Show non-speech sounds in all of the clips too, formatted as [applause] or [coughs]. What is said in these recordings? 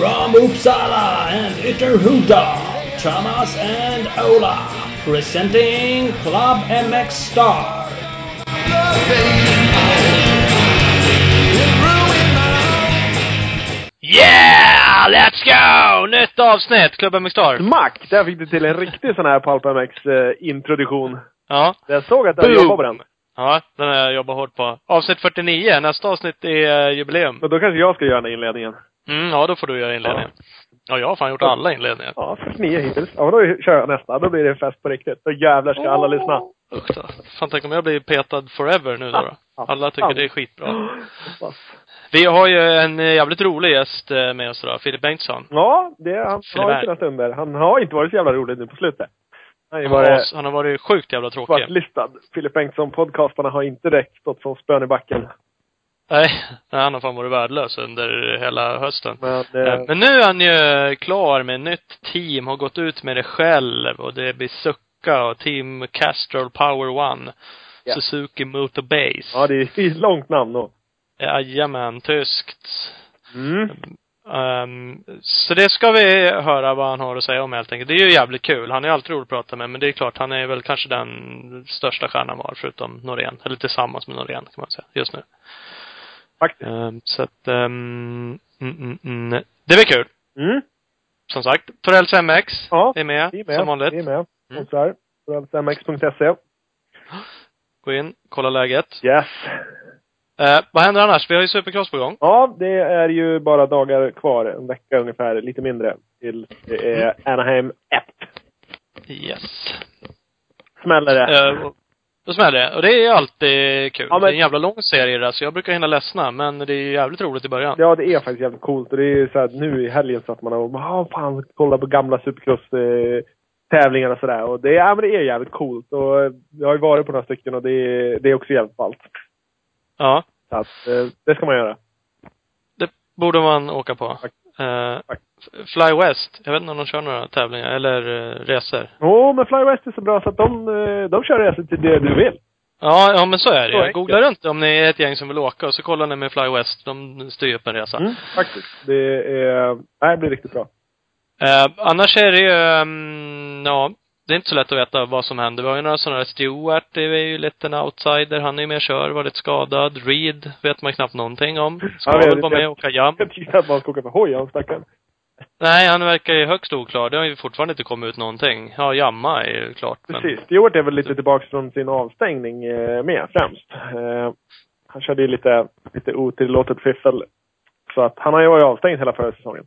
From Uppsala and Ytterhuda, Thomas and Ola, presenting Club MX Star. Yeah! Let's go! Nytt avsnitt, Klubben med Star. Mack! Där fick du till en riktig sån här Pulp MX eh, introduktion. Ja. Jag såg att du jobbade på den. Ja, den har jag jobbat hårt på. Avsnitt 49, nästa avsnitt är eh, jubileum. Men då kanske jag ska göra den här inledningen. Mm, ja då får du göra inledningen. Ja, jag har fan gjort alla inledningar. Ja, 49 hittills. Ja, men då kör jag nästa. Då blir det fest på riktigt. Då jävlar ska alla lyssna. Usch då. Fan tänk om jag blir petad forever nu då. då. Ja. Alla tycker Ja. det är skitbra. Vi har ju en eh, jävligt rolig gäst eh, med oss idag, Filip Bengtsson. Ja, det, han har Filibert. ju sina stunder. Han har inte varit så jävla rolig nu på slutet. Han har Han, var, varit han har varit sjukt jävla tråkig. svartlistad. Filip Bengtsson, podcastarna har inte direkt stått som spön i backen. Nej, nej, han har fan varit värdelös under hela hösten. Men, Eh, eh, Men nu är han ju klar med ett nytt team, har gått ut med det själv och det blir Succa och Team Castrol Power One. Ja. Suzuki Motor Base. ja, det är ett långt namn då. Jajamän, tyskt. Mm. Ehm, så det ska vi höra vad han har att säga om helt enkelt. Det är ju jävligt kul. Han är alltid rolig att prata med, men det är klart, han är väl kanske den största stjärnan var, förutom Norén. Eller tillsammans med Norén, kan man säga, just nu. Faktiskt. Ehm, så att, ehm, mm, mm, mm. det blir kul. Mm. Som sagt, Torells MX Ja, är med, vi är med. som vanligt. Vi är med. Mm. Och så här. mx.se. Gå in, kolla läget. Yes. Eh, vad händer annars? Vi har ju Supercross på gång. Ja, det är ju bara dagar kvar. En vecka ungefär, lite mindre. Till det är Anaheim 1. Yes. Smäller det. Eh, och- då smäller det. Och det är alltid kul. Ja, men- Det är en jävla lång serie där, så jag brukar hinna ledsna. Men det är jävligt roligt i början. Ja, det är faktiskt jävligt coolt. Och det är ju så här, nu i helgen så att man har, ah, fan, kolla på gamla supercross eh, tävlingar och sådär. Och det, är- ja, men det är jävligt coolt. Och eh, jag har ju varit på några stycken och det är, det är också jävligt ballt. Ja. Så att, eh, det ska man göra. Det borde man åka på. Tack. Eh, Tack. Fly West. Jag vet inte om de kör några tävlingar, eller uh, resor. Åh, men Fly West är så bra så att de, eh, de kör resor till det du vill. Ja, ja men så är det. Så googlar runt om ni är ett gäng som vill åka och så kollar ni med Fly West. De styr upp en resa. Mm, faktiskt. Det är, nej, det blir riktigt bra. Eh, annars är det ju, ehm, ja, det är inte så lätt att veta vad som händer. Vi har ju några sådana här, Stewart det är ju lite en outsider. Han är ju med och kör, var lite skadad. Reed vet man knappt någonting om. Ska Ja, väl vara med och åka jam. [laughs] Jag tyckte att man ska åka för hoj, han stackaren. Nej, han verkar ju högst oklar. Det har ju fortfarande inte kommit ut någonting. Ja, jamma är ju klart. Men, Precis. Stewart är väl lite tillbaka från sin avstängning eh, med främst. Eh, han körde ju lite, lite otillåtet fiffel. Så att han har ju varit avstängd hela förra säsongen.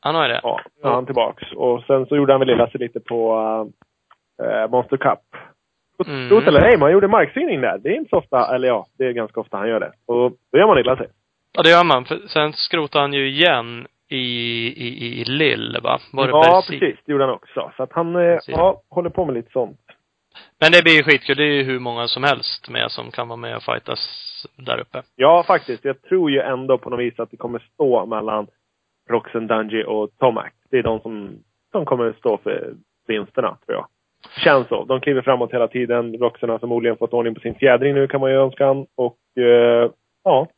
han har ju det. Ja, nu är han tillbaks. Och sen så gjorde han väl illa sig lite på eh, Monster Cup. Mm. Trot eller ej, man gjorde marksyning där. Det är inte så ofta, eller ja, det är ganska ofta han gör det. Och då gör man illa sig. Ja, det gör man. För sen skrotade han ju igen i, i, i Lill, va? Var det ja, Bercy? precis. Det gjorde han också. Så att han, eh, Precis. ja, håller på med lite sånt. Men det blir ju skitkul. Det är ju hur många som helst med som kan vara med och fightas där uppe. Ja, faktiskt. Jag tror ju ändå på något vis att det kommer stå mellan Roxen Dungey och Tomac. Det är de som, som kommer stå för vinsterna, tror jag. Känns så. De kliver framåt hela tiden. Roxen har förmodligen fått ordning på sin fjädring nu, kan man ju önska han. Och, eh, ja.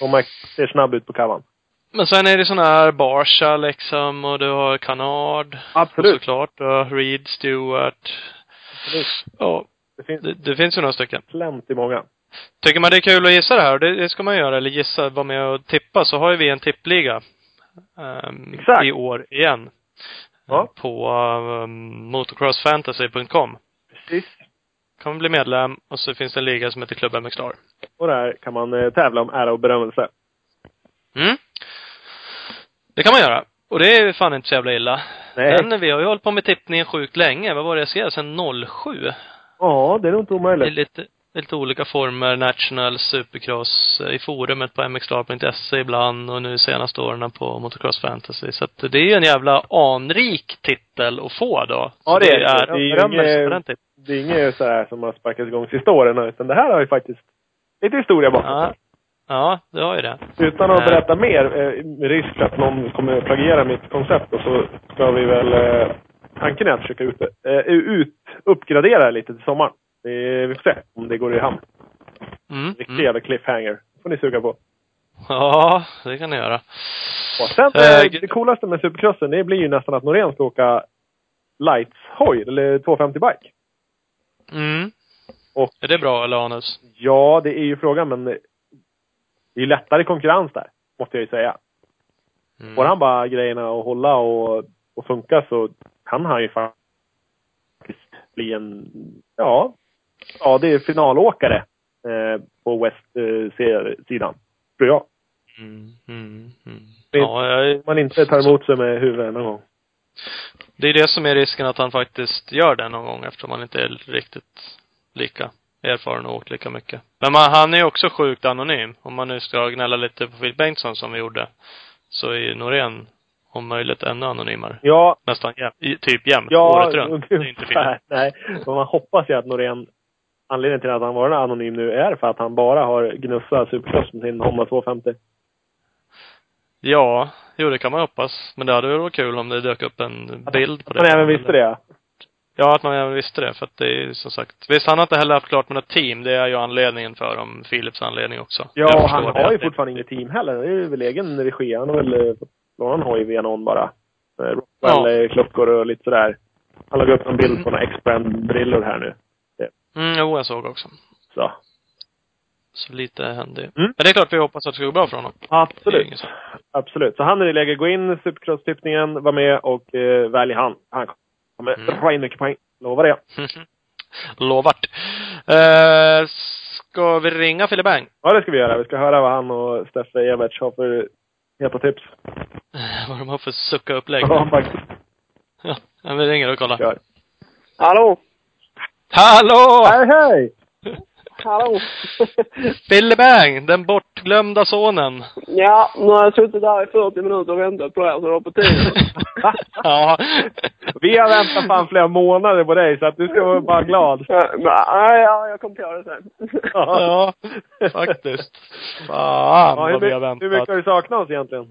Tomac ser snabb ut på kavan. Men sen är det såna här Barsha liksom och du har Canard. Absolut. Och såklart. Och Reed, Stewart. Absolut. Ja, Det finns det, det finns ju några stycken. plenty många. Tycker man det är kul att gissa det här, det, det ska man göra, eller gissa, vara med och tippa, så har ju vi en tippliga. ehm, Exakt. I år igen. Ja. På um, motocrossfantasy.com. Precis. Kan man bli medlem och så finns det en liga som heter Club MX Star. Och där kan man eh, tävla om ära och berömmelse. Mm. Det kan man göra. Och det är ju fan inte så jävla illa. Nej. Men vi har ju hållit på med tippningen sjukt länge. Vad var det jag skrev? Sen 07. Ja, det är nog inte Det är omöjligt. lite, lite olika former, National, Supercross, i forumet på mxstar.se ibland och nu senaste åren på Motocross Fantasy. Så att det är ju en jävla anrik titel att få då. Ja, det är det. är Det är ju berömmelse inget- för den titeln. Det är inget så här som har sparkats igång sista åren, utan det här har ju faktiskt lite historia bakom. Ja. Ja, det har ju det. Utan att Eh. berätta mer, eh, med risk för att någon kommer att plagiera mitt koncept, och så ska vi väl... Eh, tanken är att försöka ut, eh, ut, uppgradera lite till sommaren. Det, vi får se om det går i hamn. Mm. Riktig mm. jävla cliffhanger. får ni suga på. Ja, det kan ni göra. på. Sen, Eh, eh, det coolaste med supercrossen, det blir ju nästan att Norén ska åka lights-hoj, eller 250-bike. Mm. Och- Är det bra eller anus? Ja, det är ju frågan, men det är lättare konkurrens där, måste jag ju säga. Mm. Får han bara grejerna att hålla och, och funka så kan han ju faktiskt bli en, ja, ja det är finalåkare eh, på West-sidan. tror jag. Mm, mm, mm. Ja, jag, man inte tar emot sig med huvudet någon gång. det är det som är risken att han faktiskt gör det någon gång eftersom han inte är riktigt lika erfaren och åkt lika mycket. Men man, han är ju också sjukt anonym. Om man nu ska gnälla lite på Phil Bengtsson som vi gjorde. Så är ju Norén om möjligt ännu anonymare. Ja, Nästan jämt. i- Typ jämt. ja, året runt. Det är inte fel. Nej, men man hoppas ju att Norén, anledningen till att han var anonym nu är för att han bara har gnussat supercross med sin Honda 250. Ja, jo det kan man hoppas. Men det hade väl varit kul om det dök upp en bild på det. Han även visste det. Ja, att man även visste det. För att det är ju som sagt. Visst, han har inte heller haft klart med något team. Det är ju anledningen för dem. Philips anledning också. Ja, han det. har ju Att det- fortfarande inget team heller. Det är ju väl egen regi. Han har väl eh, fått låna en hoj via någon bara. Eh, Rockwell-klockor och lite sådär. Han la upp en bild på några X-brand-brillor här nu. Mm, jo, jag såg också. Så. Så lite hände ju. Mm. Men det är klart vi hoppas att det ska gå bra för honom. Det Absolut. Absolut. Så han är i läge. Gå in Supercross-tippningen, var med och eh, välj han. Han kommer Mm. dra in mycket poäng. Lovar det. [laughs] Lovart. Eh, ska vi ringa Fille Bang? Ja, det ska vi göra. Vi ska höra vad han och Steffe Everts har för heta tips. Vad de har för sucka-upplägg. Ja, faktiskt. Ja, vi ringer och kollar. Kör. Hallå! Hallå! Hej, hej! [laughs] Hallå! [laughs] Fille Bang, den bortglömda sonen. ja, nu har jag suttit där i 40 minuter och väntat på er, så det var på tiden. [laughs] ja. Vi har väntat fan flera månader på dig, så att du ska vara bara glad. Ja, Nej, ja, jag kom på det sen. [laughs] ja, faktiskt. Fan Ja, hur, vad vi har my- hur väntat. mycket har du saknat oss egentligen?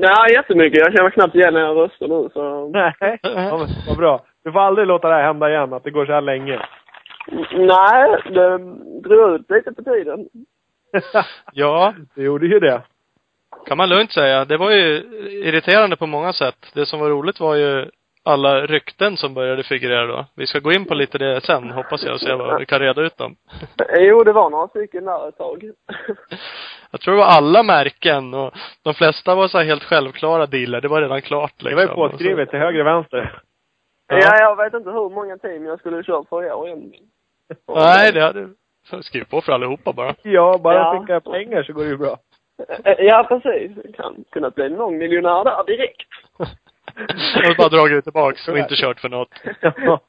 Ja, jättemycket. Jag känner knappt igen era röster nu, så... Nej. Ja, vad bra. Du får aldrig låta det här hända igen, att det går så här länge. Nej, det drog ut lite på tiden. [laughs] Ja, det gjorde ju det. kan man lugnt säga. Det var ju irriterande på många sätt. Det som var roligt var ju alla rykten som började figurera då. Vi ska gå in på lite det sen, hoppas jag, och se vad vi kan reda ut dem. [laughs] Jo, det var några stycken där ett tag. [laughs] Jag tror det var alla märken och de flesta var så här helt självklara dealer. Det var redan klart Det liksom. var ju påskrivet till höger och vänster. Ja, jag vet inte hur många team jag skulle kört för i år egentligen. Nej, det hade Skriv på för allihopa bara. Ja, bara Ja. skicka pengar så går det ju bra. Eh, Ja, precis. Kan kunna bli någon miljonär där direkt. Och bara dragit tillbaks och inte kört för något. [laughs]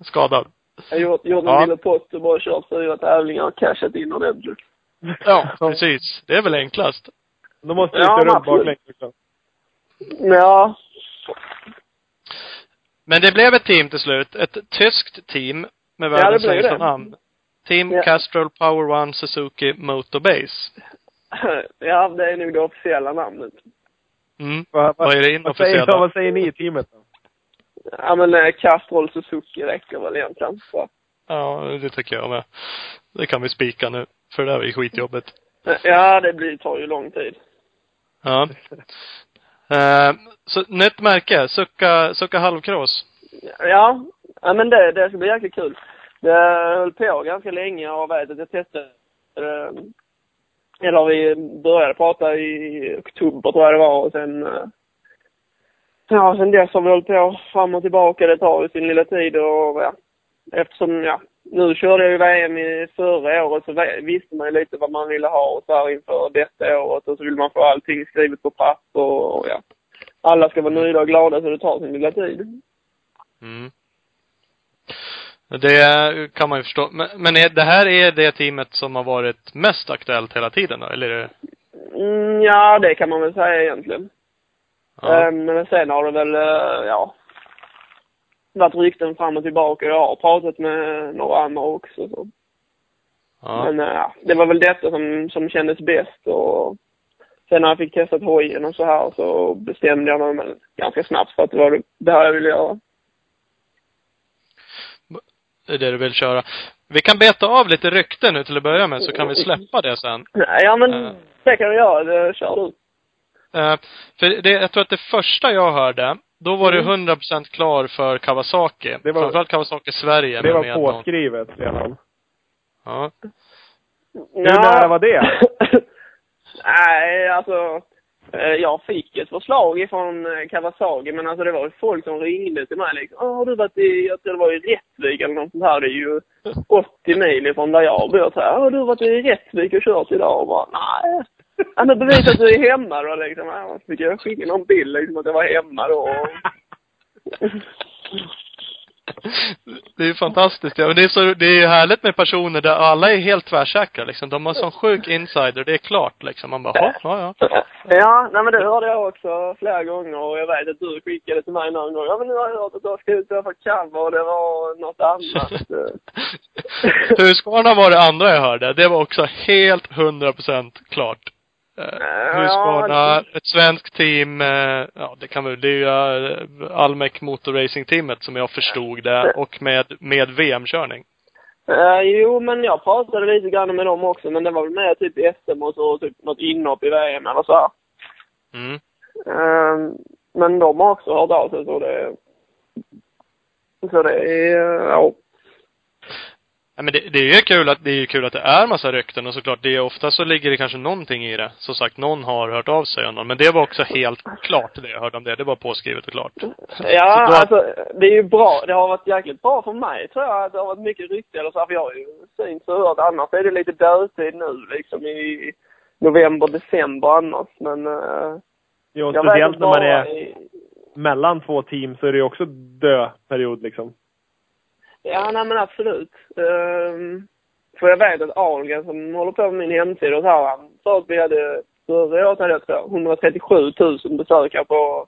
Skadad. Jag har gjort, gjort en Ja. lilla pott och bara kört fyra tävlingar och cashat in ordentligt. Ja, precis. Det är väl enklast. Då måste du Ja, köra runt baklänges också. Ja, Men det blev ett team till slut. Ett tyskt team med det världens blev längsta namn. Team Ja. Castrol Power One Suzuki Motorbase. [laughs] ja, det är nog det officiella namnet. Mm. Vad, Vad är det vad, säger, inofficiella? vad säger ni i teamet då? Ja, men eh, Castrol Suzuki räcker väl egentligen. Så. Ja, det tycker jag med. Det kan vi spika nu. För det här är ju skitjobbigt. Ja, det blir, tar ju lång tid. Ja. [laughs] Eh, så nytt märke. Sucka, Sucka halvcross. Ja, ja men det, det ska bli jäkligt kul. Det höll på ganska länge och vet att jag testade eh, eller vi började prata i oktober tror jag det var och sen eh, Ja, sen dess har vi hållit på fram och tillbaka. Det tar ju sin lilla tid och ja, eftersom ja, nu körde jag ju VM i förra året så visste man ju lite vad man ville ha och så här inför detta året och så vill man få allting skrivet på papper och ja. Alla ska vara nöjda och glada så det tar sin lilla tid. Mm. Det kan man ju förstå. Men, men är, det här är det teamet som har varit mest aktuellt hela tiden då? Eller är det? Mm, ja, det kan man väl säga egentligen. Ja. Eh, Men sen har det väl, eh, ja, varit rykten fram och tillbaka. Jag har pratat med några andra också. Så. ja. Men eh, ja, det var väl detta som, som kändes bäst. Och sen när jag fick testat hojen och så här så bestämde jag mig ganska snabbt för att det var det här jag ville göra. Det är det du vill köra. Vi kan beta av lite rykten nu till att börja med så kan vi släppa det sen. Ja, men Eh. det kan du göra. Det kör du. Eh, för det, jag tror att det första jag hörde, då var Mm. det 100% klar för Kawasaki. Det var- Framförallt Kawasaki Sverige. Det men var någon- påskrivet redan. Ja. Hur nära var det? [laughs] Nej, alltså. Eh, Jag fick ett förslag ifrån eh, Kawasaki, men alltså det var ju folk som ringde till mig liksom. Åh, har du varit i, jag tror det var i Rättvik eller något sånt här. Det är ju [laughs] 80 mil ifrån där jag bor. Så här, Åh, har du varit i Rättvik och kört idag? Och bara, nej. Men bevisa att du är hemma då liksom. Ja, så fick jag skicka någon bild liksom att jag var hemma då. [laughs] Det är ju fantastiskt. Ja, men det är så, det är ju härligt med personer där alla är helt tvärsäkra liksom. De har sån sjuk insider. Det är klart liksom. Man bara, ja, ja, ja. Ja, nej men det hörde jag också flera gånger och jag vet att du skickade till mig någon gång. Ja men nu har jag hört att du har skrivit för cover och det var något annat. [laughs] Husqvarna var det andra jag hörde. Det var också helt 100% klart. Eh, Husqvarna, ett svenskt team, eh, ja det kan väl, det är ju eh, Almec Motorracing-teamet som jag förstod det och med, med VM-körning. Eh, jo, men jag pratade lite grann med dem också, men det var väl mer typ i SM och så, typ något inhopp i VM eller så. här. Mm. Eh, men de har också hört av sig, så det... Så det är, ja. Ja, men det, det är ju kul att, det är ju kul att det är massa rykten och såklart, det är ofta så ligger det kanske någonting i det. Som sagt, någon har hört av sig om någon. Men det var också helt klart det jag hörde om det. Det var påskrivet och klart. Ja, då- alltså det är ju bra. Det har varit jäkligt bra för mig tror jag att det har varit mycket rykte eller så här, för jag har ju synts och hört. Annars är det lite dödtid nu liksom i november, december annars. Men uh, Jo, jag speciellt vet när man är i, mellan två team så är det ju också dö-period liksom. Ja, nej men absolut. Um, för jag vet att Ahlgren som håller på med min hemsida och så här, han sa att vi hade, förra året hade jag tror jag 137 000 besökare på,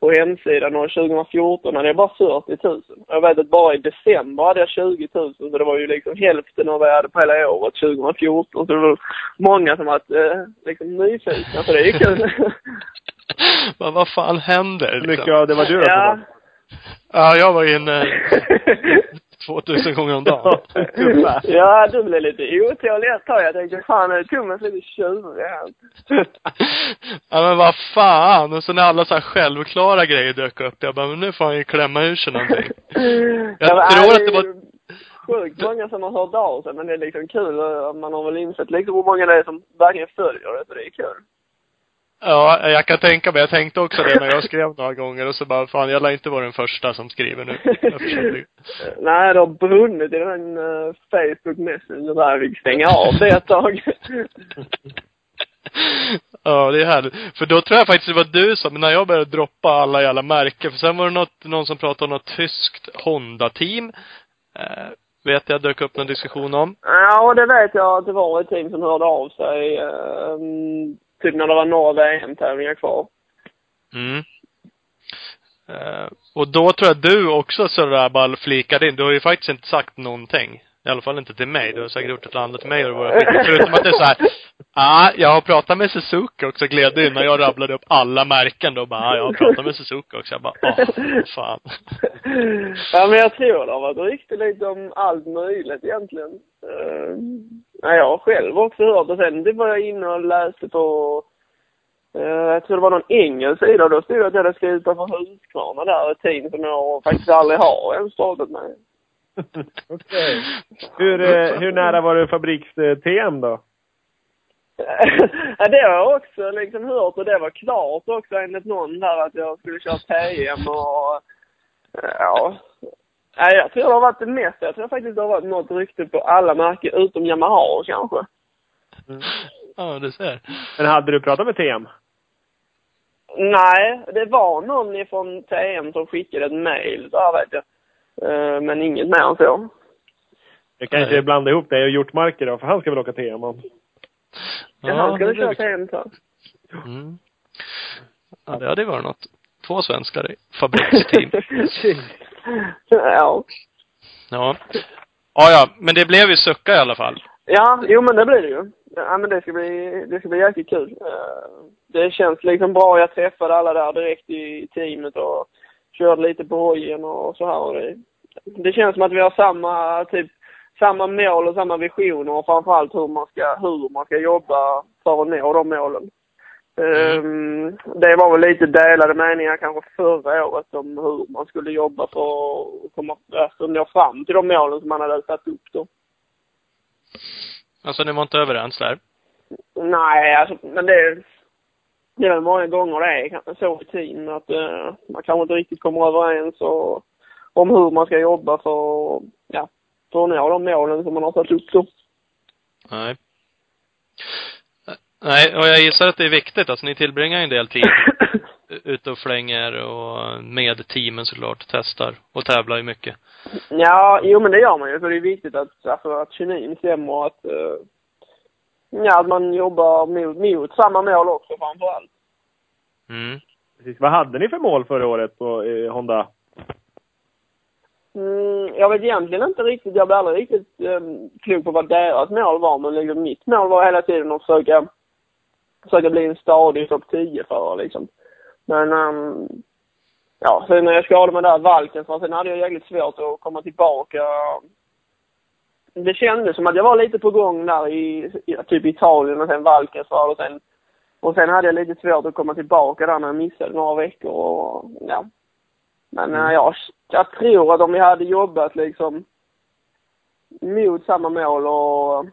på hemsidan och 2014 hade jag bara 40 000. Jag vet att bara i december hade jag 20 000 så det var ju liksom hälften av vad jag hade på hela året 2014. Så det var många som var eh, liksom nyfikna så det är ju kul. [laughs] Men vad fan händer? Liksom? mycket av det var du då ja. Ja, jag var inne [laughs] 2000 gånger om [laughs] dagen. Ja, du blev lite otålig ett tag. Jag tänkte fan, är Thomas lite tjurig [laughs] ja men vad fan. Och så när alla så här självklara grejer dök upp. Jag bara, men nu får han ju klämma ur sig någonting. [laughs] Jag Ja, tror äh, att det var- Sjukt många som har hört av sig, men det är liksom kul. Man har väl insett liksom hur många det är som verkligen följer det, så det är kul. Ja, jag kan tänka mig. Jag tänkte också det när jag skrev några gånger och så bara, fan jag lär inte vara den första som skriver nu. [laughs] Nej, det har brunnit i den uh, Facebook Messenger där. Vi stänga av det ett tag. [laughs] Ja, det är härligt. För då tror jag faktiskt det var du som, när jag började droppa alla jävla märken, för sen var det något, någon som pratade om något tyskt Honda-team. Eh, vet jag dök upp någon diskussion om. ja, det vet jag att det var ett team som hörde av sig. Uh, typ när det var några VM-tävlingar kvar. Mm. Eh, och då tror jag du också sådär bara flikade in. Du har ju faktiskt inte sagt någonting. I alla fall inte till mig. Du har säkert gjort ett eller annat till mig och skit. Förutom att det är såhär, ja, ah, jag har pratat med Suzuki också, gled in när jag rabblade upp alla märken då bara, ah, jag har pratat med Suzuki också. Jag bara, åh, fan. ja, men jag tror det har varit rykte lite om allt möjligt egentligen. Nej, jag har själv också hört och sen det var jag inne och läste på uh, jag tror det var någon engelsk sida och då stod det att jag hade skrivit för Husqvarna där, ett team som jag faktiskt aldrig har ens pratat med. [laughs] Okej. Hur, eh, hur nära var du fabriks-TM då? [laughs] ja, det har jag också liksom hört och det var klart också enligt någon där att jag skulle köra TM och ja. Nej, jag tror det har varit det mesta. Jag tror faktiskt det har varit något rykte på alla märken utom Yamaha kanske. Ja, du ser. Men hade du pratat med TM? Nej, det var någon ifrån TM som skickade ett mail där vet jag. Eh, Men inget mer än så. Jag kanske Nej. blandar ihop dig och Hjortmarker då, för han ska väl åka TM? han? Ja, han skulle köra. TM så. Mm. Ja, det hade ju varit något. Två svenskar i fabriksteam. [laughs] [laughs] ja. Ja. Ja, ja, men det blev ju sucka i alla fall. Ja, jo men det blir det ju. Ja men det ska bli, det ska bli jäkligt kul. Eh, Det känns liksom bra. Jag träffade alla där direkt i teamet och körde lite på hojen och så här. Och det, det känns som att vi har samma, typ, samma mål och samma visioner och framförallt hur man ska, hur man ska jobba för att nå de målen. Ehm, det var väl lite delade meningar kanske förra året om hur man skulle jobba för att komma, alltså nå fram till de målen som man hade satt upp då. Alltså ni var inte överens där? Nej, alltså, men det, det är väl många gånger det är så i tiden att uh, man kanske inte riktigt kommer överens och, om hur man ska jobba för, ja, för att nå de målen som man har satt upp då. Nej. Nej, och jag gissar att det är viktigt. Alltså ni tillbringar en del tid [coughs] ute och flänger och med teamen såklart, testar och tävlar ju mycket. Ja, jo men det gör man ju. För det är viktigt att, alltså, att kemin stämmer och att, uh, ja, att man jobbar mot, mot samma mål också framför allt. Mm. Precis. Vad hade ni för mål förra året på eh, Honda? Mm, jag vet egentligen inte riktigt, jag blev aldrig riktigt um, klok på vad deras mål var, men liksom, mitt mål var hela tiden att försöka, försöka bli en stadig topp 10-förare liksom. Men, um, ja, sen när jag skadade mig där valken, så sen hade jag jäkligt svårt att komma tillbaka. Det kändes som att jag var lite på gång där i, i typ Italien och sen Valkensvall och sen, och sen hade jag lite svårt att komma tillbaka där när jag missade några veckor och, ja. Men eh, mm. jag, jag tror att om vi hade jobbat liksom mot samma mål och,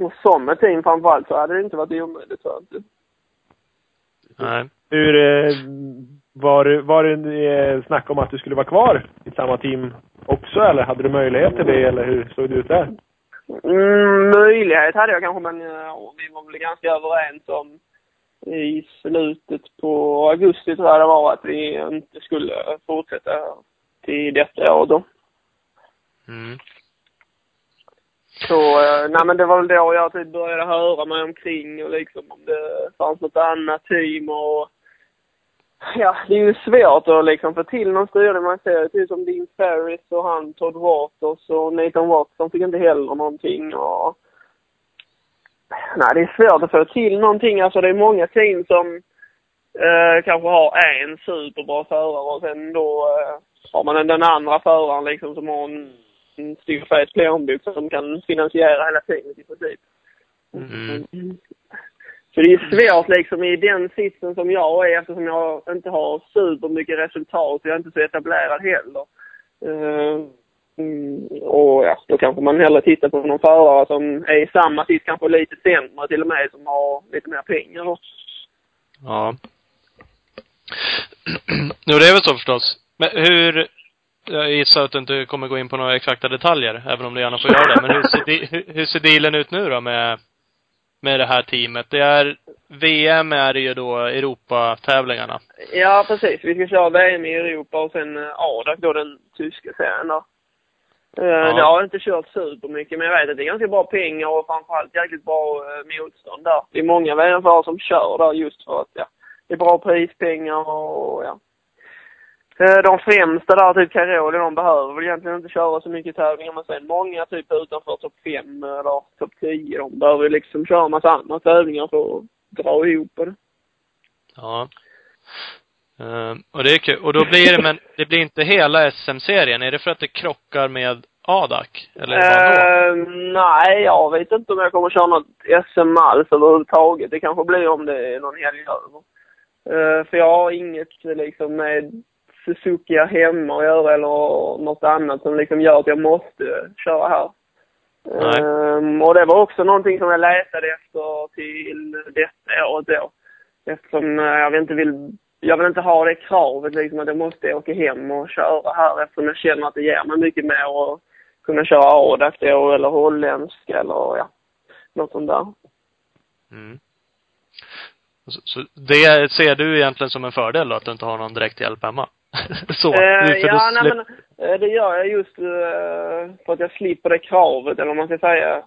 och som ett team framförallt så hade det inte varit omöjligt tror jag inte. Nej. Hur, eh, var, var det eh, snack om att du skulle vara kvar i samma team också eller hade du möjlighet till det eller hur såg det ut där? Mm, möjlighet hade jag kanske men ja, vi var väl ganska överens om i slutet på augusti tror jag det var att vi inte skulle fortsätta till detta år då. Mm. Så, eh, nej men det var väl då jag typ började höra mig omkring och liksom om det fanns något annat team och Ja, det är ju svårt att liksom få till någon styrning. Man ser typ som Dean Ferris och han Todd Waters och Nathan Watson fick inte heller någonting och Nej, det är svårt att få till någonting. Alltså det är många team som eh, kanske har en superbra förare och sen då eh, har man den andra föraren liksom som har en, en stor fet plånbok som kan finansiera hela teamet i princip. Mm. Så det är svårt liksom i den sitsen som jag är eftersom jag inte har supermycket resultat och jag är inte så etablerad heller. Uh, och ja, då kanske man hellre tittar på någon förare som är i samma sitt, kanske lite sämre till och med, som har lite mer pengar då. Ja. [clears throat] jo, det är väl så förstås. Men hur, jag gissar att du inte kommer gå in på några exakta detaljer, även om du gärna får göra det. Men hur ser, hur, hur ser dealen ut nu då med, med det här teamet? Det är, VM är det ju då Europatävlingarna. Ja, precis. Vi ska köra VM i Europa och sen ADAC då, den tyska serien då. Eh, ja. Det har inte kört supermycket, men jag vet att det är ganska bra pengar och framförallt jäkligt bra uh, motstånd där. Det är många VM-förare som kör där just för att, ja, det är bra prispengar och, ja. Uh, de främsta där, typ Cairoli, de behöver väl egentligen inte köra så mycket tävlingar, men sen många typ utanför topp 5 eller topp 10, de behöver liksom köra massa andra tävlingar för att dra ihop det. Ja. Uh, och det är kul. Och då blir det, men det blir inte hela SM-serien. Är det för att det krockar med ADAC? Eller uh, Nej, jag vet inte om jag kommer köra något SM alls överhuvudtaget. Det kanske blir om det är någon helg över. Uh, för jag har inget liksom med Suzuki hemma att göra eller något annat som liksom gör att jag måste köra här. Um, och det var också någonting som jag letade efter till detta året då. Eftersom jag inte vill jag vill inte ha det kravet liksom att jag måste åka hem och köra här eftersom jag känner att det ger mig mycket mer att kunna köra ADAC då eller holländsk eller ja, något sånt där. Mm. Så, så, det ser du egentligen som en fördel då, att du inte har någon direkt hjälp hemma? Så? Eh, ja, nej men eh, det gör jag just eh, för att jag slipper det kravet, eller vad man ska säga.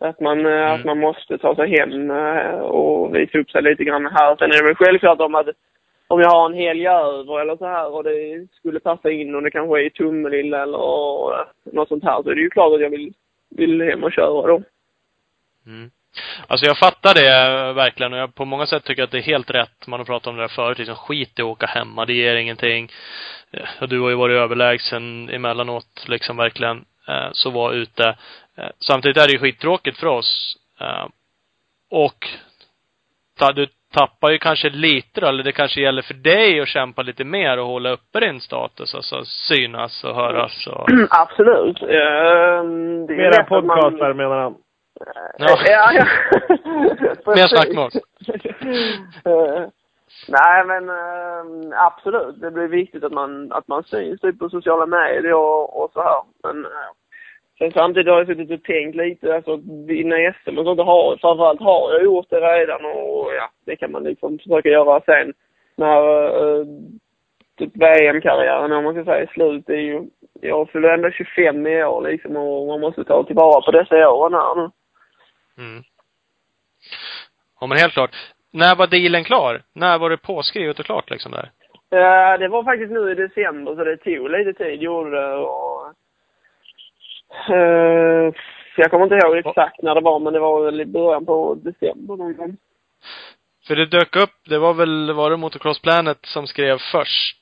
Att man, eh, mm. att man måste ta sig hem eh, och visa upp sig lite grann här. Sen är det väl självklart om att om jag har en helg över eller så här och det skulle passa in och det kanske är i Tummelilla eller något sånt här så är det ju klart att jag vill, vill hem och köra då. Mm. Alltså jag fattar det verkligen och jag på många sätt tycker att det är helt rätt. Man har pratat om det där förut, liksom skit i att åka hemma, det ger ingenting. Och du har ju varit överlägsen emellanåt, liksom verkligen. Eh, så var ute. Eh, samtidigt är det ju skittråkigt för oss. Eh, och du tappar ju kanske lite då, eller det kanske gäller för dig att kämpa lite mer och hålla uppe din status, alltså synas och höras och... [clears throat] Absolut. Ehm, det är Mera podcastar menar han. Ja. ja, ja. [laughs] Mer snackmål. Eh, Nej men eh, absolut, det blir viktigt att man, att man syns typ på sociala medier och, och så här. Men eh, sen samtidigt har jag suttit och tänkt lite, alltså vinna SM och sånt, har, framförallt har jag gjort det redan och ja, det kan man liksom försöka göra sen när eh, typ VM-karriären om man ska säga är slut. Är ju, jag fyller ändå 25 i år liksom och man måste ta tillvara på dessa åren här nu. Mm. Ja men helt klart. När var dealen klar? När var det påskrivet och klart liksom där? Ja, det var faktiskt nu i december så det tog lite tid, gjorde det och... Uh, jag kommer inte ihåg exakt när det var men det var väl i början på december någon gång. För det dök upp, det var väl, var det Motocross Planet som skrev först?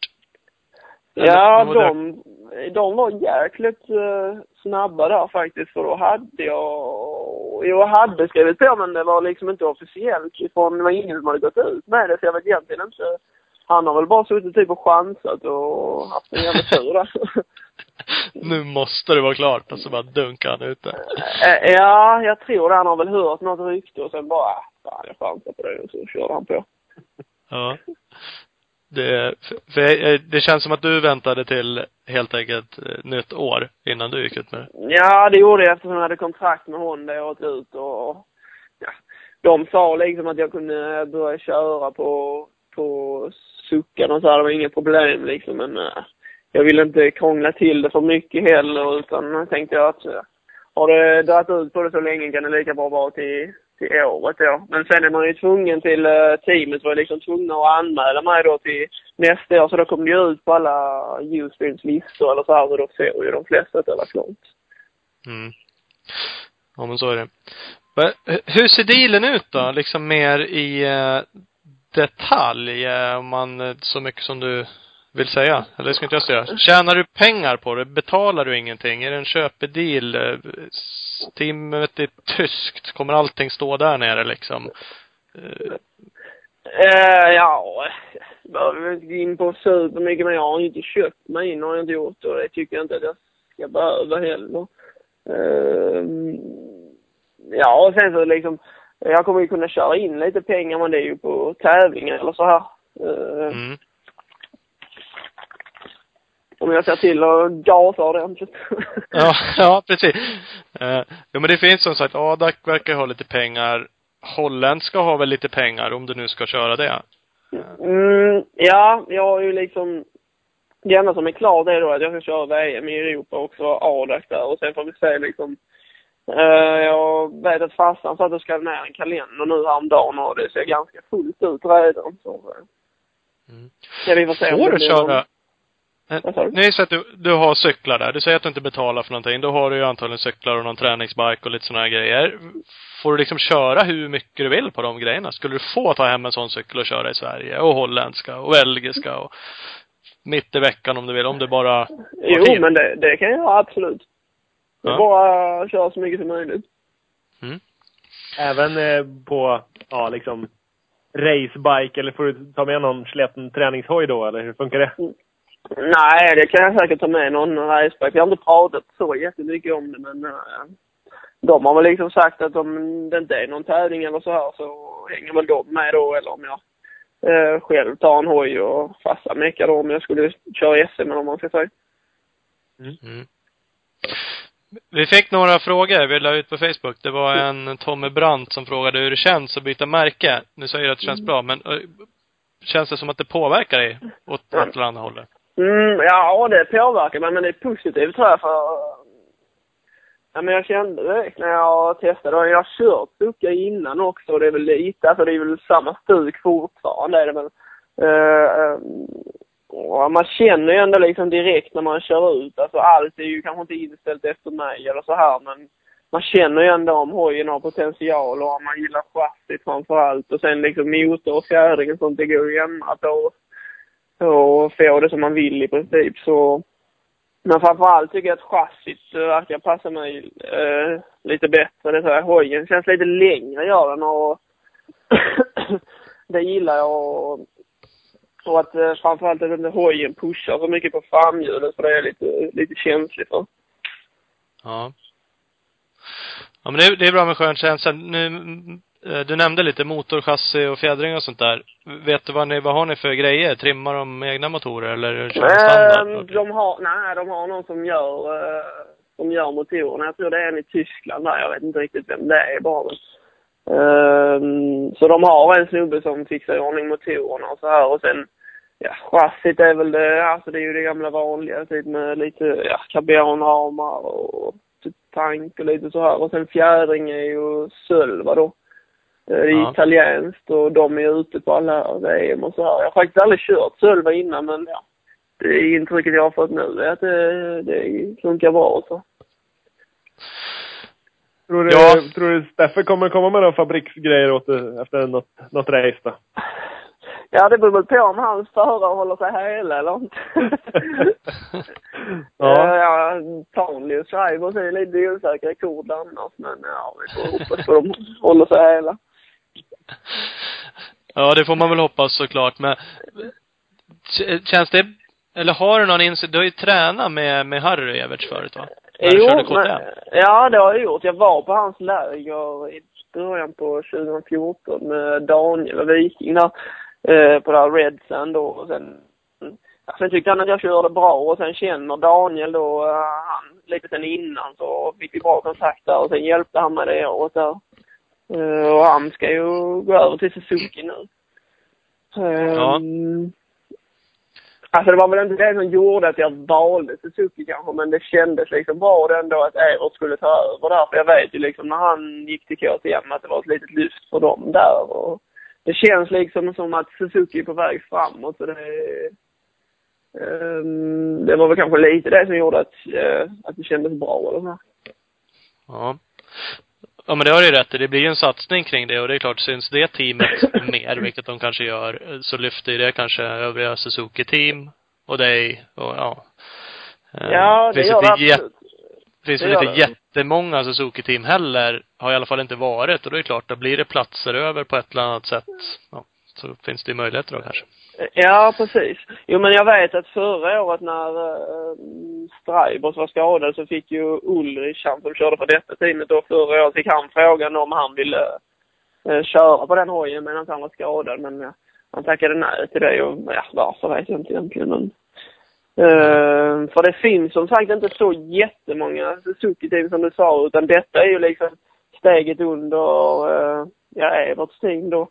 Ja, de, de var jäkligt uh, snabba där faktiskt för då hade jag, jag hade skrivit på men det var liksom inte officiellt ifrån, det var ingen som hade gått ut med det så jag vet egentligen inte. Han har väl bara suttit typ och chansat och haft en jävla tur där. [laughs] nu måste det vara klart och så bara dunkar han ut det. Eh, Ja, jag tror det. Han har väl hört något rykte och sen bara, ah, fan jag chansar på det och så körde han på. Ja. Det, för, för det känns som att du väntade till helt enkelt eh, nytt år innan du gick ut med det. Ja, det gjorde jag eftersom jag hade kontrakt med Honda det året ut och ja, de sa liksom att jag kunde börja köra på, på suckan och så här. Det var inget problem liksom men äh, jag ville inte krångla till det för mycket heller utan tänkte jag att eh, har det dragit ut på det så länge kan det lika bra vara till, till året då. Men sen är man ju tvungen till äh, teamet var ju liksom tvungna att anmäla mig då till nästa år så då kom det ju ut på alla Uspeeds listor eller så här så då ser ju de flesta att det var klart. Mm. Ja men så är det. Hur ser dealen ut då? Liksom mer i eh, detalj, eh, om man, eh, så mycket som du vill säga. Eller ska inte jag säga. Tjänar du pengar på det? Betalar du ingenting? Är det en köpedeal? Eh, s- Teamet är tyskt. Kommer allting stå där nere liksom? Eh, Eh, ja, jag behöver inte gå in på supermycket men jag har inte köpt mig in har jag inte gjort och det tycker jag inte att jag ska behöva heller. Eh, ja, och sen så liksom, jag kommer ju kunna köra in lite pengar men det är ju på tävlingar eller så här. Eh, Mm. Om jag ser till att gasa ordentligt. Ja, [laughs] ja precis. Eh, ja, men det finns som sagt, Adak verkar ha lite pengar. Holländska har väl lite pengar om du nu ska köra det. Mm, ja, jag har ju liksom det enda som är klart är då att jag ska köra VM i Europa och så ADAC där och sen får vi se liksom eh, jag vet att farsan satt och skrev ner en kalender nu häromdagen och det ser ganska fullt ut redan så eh, Mm. ja, vi får se Får du köra? Eh, du? Nej, så att du, du har cyklar där. Du säger att du inte betalar för någonting. Då har du ju antagligen cyklar och någon träningsbike och lite sådana här grejer. Får du liksom köra hur mycket du vill på de grejerna? Skulle du få ta hem en sån cykel och köra i Sverige? Och holländska och belgiska och mitt i veckan om du vill. Om det bara Jo, tid. men det, det kan jag göra absolut. Ja. bara att köra så mycket som möjligt. Även eh, på, ja liksom, racebike eller får du ta med någon sleten träningshoj då eller hur funkar det? Nej, det kan jag säkert ta med någon racebike. Jag har inte pratat så jättemycket om det, men äh, de har väl liksom sagt att om det inte är någon tävling eller så här så hänger väl de med då, eller om jag äh, själv tar en hoj och fasta meckar då om jag skulle köra SM eller om man ska säga. Mm. Vi fick några frågor vi la ut på Facebook. Det var en Tommy Brandt som frågade hur det känns att byta märke. Nu säger du att det känns bra, men eh, känns det som att det påverkar dig åt ett eller andra hållet? Mm, ja, det påverkar mig, men det är positivt tror jag för... Ja, men jag kände direkt när jag testade, och jag har kört Succa innan också, och det är väl lite, alltså det är väl samma stuk fortfarande är det väl. Uh, uh, man känner ju ändå liksom direkt när man kör ut, alltså allt är ju kanske inte inställt efter mig eller så här, men man känner ju ändå om hojen har potential och om man gillar chassit framför allt och sen liksom motor och fjädring och sånt, det går ju att ändra på och få det som man vill i princip. Så, men framförallt tycker jag att chassit eh, verkar passa mig eh, lite bättre. Det här, hojen känns lite längre gör den och [coughs] det gillar jag och, och att eh, framförallt att inte hojen pushar så mycket på framhjulet för det är jag lite, lite känslig för. Ja. Ja, men det är, det är bra med skön känsla. Nu, du nämnde lite motorchassi och fjädring och sånt där. Vet du vad ni, vad har ni för grejer? Trimmar de egna motorer eller kör ni standard? Ehm, de har, nej, de har någon som gör, eh, som gör motorerna. Jag tror det är en i Tyskland där. Jag vet inte riktigt vem det är bara. Ehm, så de har en snubbe som fixar i ordning motorerna och så här och sen, ja, chassit är väl det, alltså det är ju det gamla vanliga, typ med lite, ja, karbonramar och typ tank och lite så här. Och sen fjädring är ju Sölva då. Är Ja. italienskt och de är ute på alla VM och så här. Jag har faktiskt aldrig kört Sölva innan men ja. Det intrycket jag har fått nu är att det, det funkar bra så. Tror du, Ja. tror du Steffe kommer komma med några fabriksgrejer åt efter något, något race då? Ja, det beror väl på om hans förare håller sig hela eller inte. [laughs] Ja. ja. ja och Schreibers är lite osäkra i kord annars, men ja, vi får hoppas på att de håller sig hela. Ja, det får man väl hoppas såklart, men känns det, eller har du någon insikt, du har ju tränat med, med Harry Everts förut va? När du körde KTM. men, ja, det har jag gjort. Jag var på hans läger i början på 2014 med Daniel och Viking där, eh, på det här Red Sand då. Och sen, sen tyckte han att jag körde bra och sen känner Daniel då, eh, han, lite sen innan så fick vi bra kontakt där och sen hjälpte han mig det året där. Eh, och han ska ju gå över till Suzuki nu. Ja. Ehm, Alltså det var väl inte det som gjorde att jag valde Suzuki kanske, men det kändes liksom bra ändå att Evert skulle ta över där. För jag vet ju liksom när han gick till KTM att det var ett litet lyft för dem där. Och det känns liksom som att Suzuki är på väg framåt. Så det, ehm, det var väl kanske lite det som gjorde att, eh, att det kändes bra eller så. Ja. Ja men det har du ju rätt i. Det blir ju en satsning kring det och det är klart, syns det teamet [laughs] mer, vilket de kanske gör, så lyfter ju det kanske övriga Suzuki-team och dig och ja. Eh, Ja, det finns gör det absolut. finns Det väl gör inte det. jättemånga Suzuki-team heller, har i alla fall inte varit och då är det klart, då blir det platser över på ett eller annat sätt. Ja, så finns det ju möjligheter då kanske. Ja, precis. Jo, men jag vet att förra året när eh, mm, äh, Streibers var skadad så fick ju Ulrich, han som körde för detta teamet då förra året, fick han frågan om han ville äh, köra på den hojen medan han var skadad. Men ja, han tackade nej till det och ja, varför vet jag inte egentligen. Men, äh, för det finns som sagt inte så jättemånga Suzuki-team som du sa, utan detta är ju liksom steget under äh, ja, Everts team då.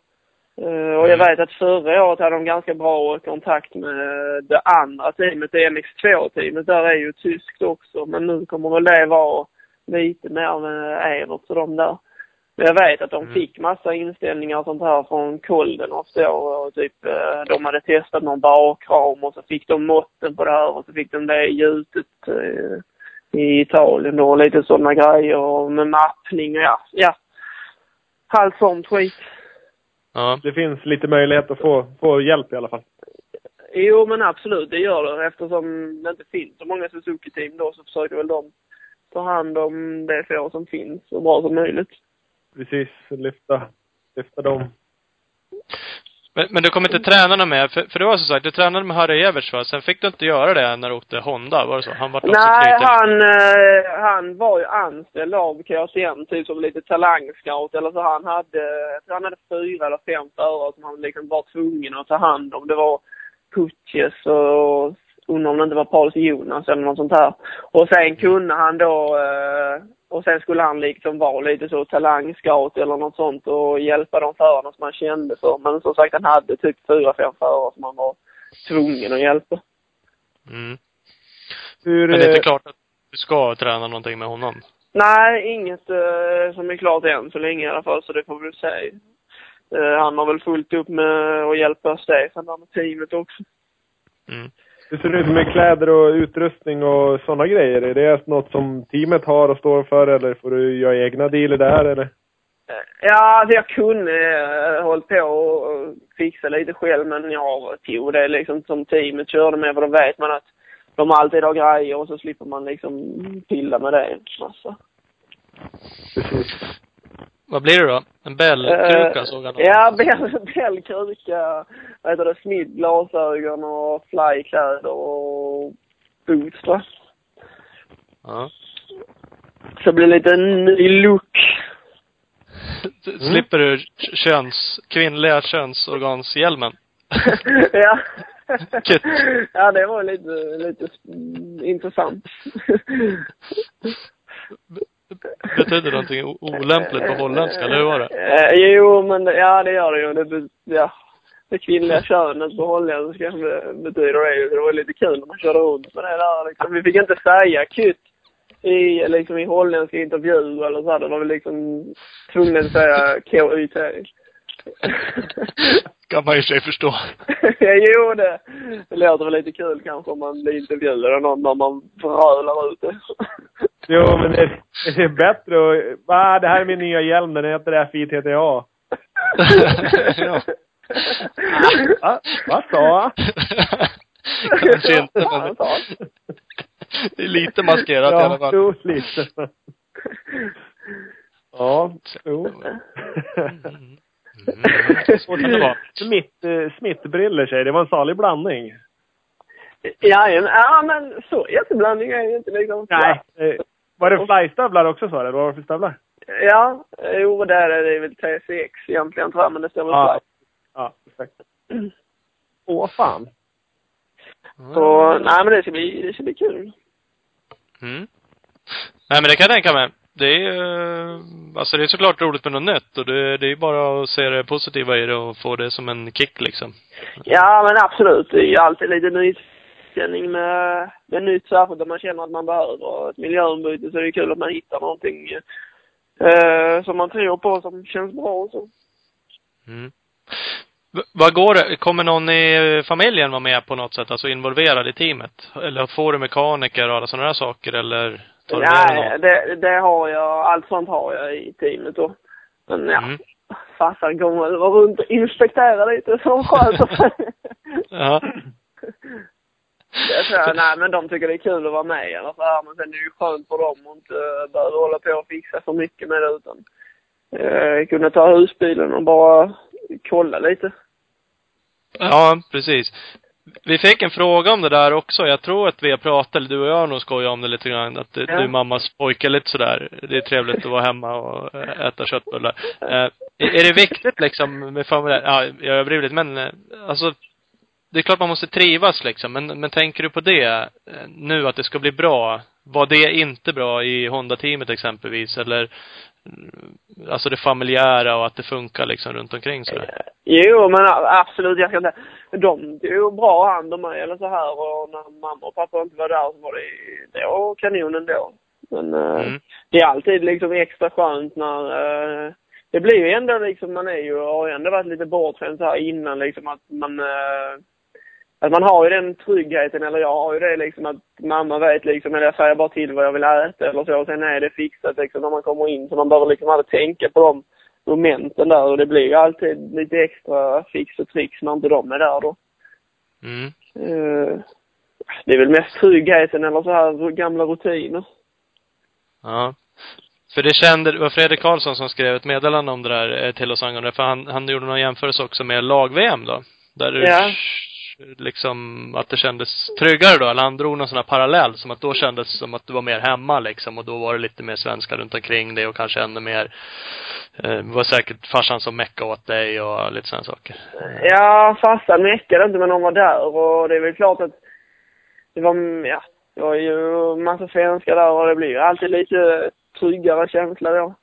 Eh, och jag vet att förra året hade de ganska bra kontakt med det andra teamet, det MX2-teamet. Där är ju tyskt också, men nu kommer väl det vara lite mer med Evert och de där. Men jag vet att de Mm. fick massa inställningar och sånt här från Koldenhoff då och typ eh, de hade testat någon bakram och så fick de måtten på det här och så fick de det gjutet eh, i Italien då och lite sådana grejer och med mappning och ja, ja. Allt sånt skit. Ja. Det finns lite möjlighet att få, få hjälp i alla fall. Jo, men absolut, det gör det. Eftersom det inte finns så många Suzuki-team då så försöker väl de ta hand om det få som finns så bra som möjligt. Precis, lyfta, lyfta dem. Men, men du kom inte tränarna med, för, för det var som sagt, du tränade med Harry Everts va? Sen fick du inte göra det när du åkte Honda, var det så? Han var också Nej, han, eh, han var ju anställd av KTM, typ som lite talangscout eller så. Han hade, han hade fyra eller fem förare som han liksom var tvungen att ta hand om. Det var Kutjes och undrar om det inte var Pauls Jonas eller något sånt här. Och sen kunde han då, eh, och sen skulle han liksom vara lite så talangscout eller något sånt och hjälpa de förarna som han kände för. Men som sagt, han hade typ fyra, fem förare som han var tvungen att hjälpa. Mm. Hur, Men det är eh, inte klart att du ska träna någonting med honom. Nej, inget eh, som är klart än så länge i alla fall, så det får vi väl se. Eh, han har väl fullt upp med att hjälpa Stefan där med teamet också. Mm. Hur ser det ut med kläder och utrustning och sådana grejer? Är det något som teamet har och står för eller får du göra egna dealer där eller? Eh, Ja, alltså jag kunde eh, hållit på och och fixa lite själv, men jag tog det liksom som teamet körde med, för då vet man att de alltid har grejer och så slipper man liksom pilla med det en massa. Precis. Vad blir det då? En bällkruka såg han Ja, [laughs] bäll, bällkruka, vad heter det, smidd glasögon och flykläder och boots va? Ja. Så det blir lite ny look. Slipper du köns, kvinnliga könsorganshjälmen? [laughs] ja. [laughs] Ja, det var lite, lite intressant. Betyder det någonting olämpligt på holländska, eller hur var det? Eh, jo, men det- ja, det gör det ju. Det, be- ja, det kvinnliga könet på holländska be- betyder det ju. Det var lite kul när man körde runt med det där liksom. Vi fick inte säga kutt i, liksom, i holländska intervjuer eller så här. Det var vi liksom tvungna att säga KUT. [laughs] kan man ju i sig förstå. [laughs] jo, det, det låter väl lite kul kanske om man blir intervjuad av någon när man brölar ut det. Jo, men det, det är bättre att... Va, det här är min nya hjälm. Den heter FITTA. ja. [laughs] Va? Vad sa Kanske inte, men det är lite maskerat i alla Ja, fall. jo, lite. Ja, jo. Mm. Kan [laughs] det vara. Smitt, eh, smittbriller säger det var en salig blandning. Ja, ja, men- ja, så jätteblandning är det inte liksom. Nej. Eh, var det flystövlar också sa du? Vad var det för stövlar? Ja, jo, där är det väl TCX egentligen tror jag, men det står väl Ja. ja. Ja, exakt. Åh fan. Så, nej men det ska bli, det ska bli kul. Mm. Nej men det kan jag tänka mig. Det är ju, alltså det är såklart roligt med något nytt och det, det är ju bara att se det positiva i det och få det som en kick liksom. Ja, men absolut. Det är ju alltid lite nytändning med, med nytt, särskilt om man känner att man behöver ett miljöombyte, så det är kul att man hittar någonting eh, som man tror på, som känns bra och så. Mm. V- Vad går det? Kommer någon i familjen vara med på något sätt, alltså involverad i teamet? Eller får du mekaniker och alla sådana där saker eller tar du med Nej, någon? det, det har jag, allt sånt har jag i teamet då. Men ja, Mm. farsan kommer väl vara runt och inspektera lite så sköter sig. [laughs] Ja. [laughs] Det tror jag. Nej, men de tycker det är kul att vara med i alla fall. Men sen är det ju skönt för dem att inte behöva hålla på och fixa för mycket med det utan eh, kunna ta husbilen och bara kolla lite. Ja, precis. Vi fick en fråga om det där också. Jag tror att vi har pratat, eller du och jag har nog skojat om det lite grann. Att du Ja. du mammas pojke lite sådär. Det är trevligt att vara hemma och eh, äta köttbullar. Eh, är det viktigt liksom med familj? Ja, jag överdriver lite men eh, alltså det är klart man måste trivas liksom. Men, men tänker du på det eh, nu att det ska bli bra? Var det inte bra i Honda-teamet exempelvis? Eller mm, alltså det familjära och att det funkar liksom runt omkring sådär? Jo, men absolut. Jag ska inte... De tog bra hand om mig eller så här och när mamma och pappa inte var där så var det, det var kanon ändå. Men eh, Mm. det är alltid liksom extra skönt när eh, det blir ju ändå liksom, man är ju, har ändå varit lite bortskämd så här innan liksom att man eh, att man har ju den tryggheten, eller jag har ju det liksom att mamma vet liksom, eller jag säger bara till vad jag vill äta eller så, och sen är det fixat liksom när man kommer in, så man behöver liksom aldrig tänka på de momenten där och det blir ju alltid lite extra fix och tricks när inte de är där då. Mm. Eh, det är väl mest tryggheten eller så här gamla rutiner. Ja. För det kände, det var Fredrik Karlsson som skrev ett meddelande om det där eh, till oss angående, för han, han gjorde någon jämförelse också med lag-VM då. Där du Ja. Liksom, att det kändes tryggare då, eller han drog någon sån här parallell, som att då kändes som att du var mer hemma liksom, och då var det lite mer svenskar runt omkring dig och kanske ännu mer, eh, var säkert farsan som meckade åt dig och lite sådana saker. Ja, farsan meckade inte men de var där och det är väl klart att det var, ja, det var ju massa svenskar där och det blir ju alltid lite tryggare känsla då.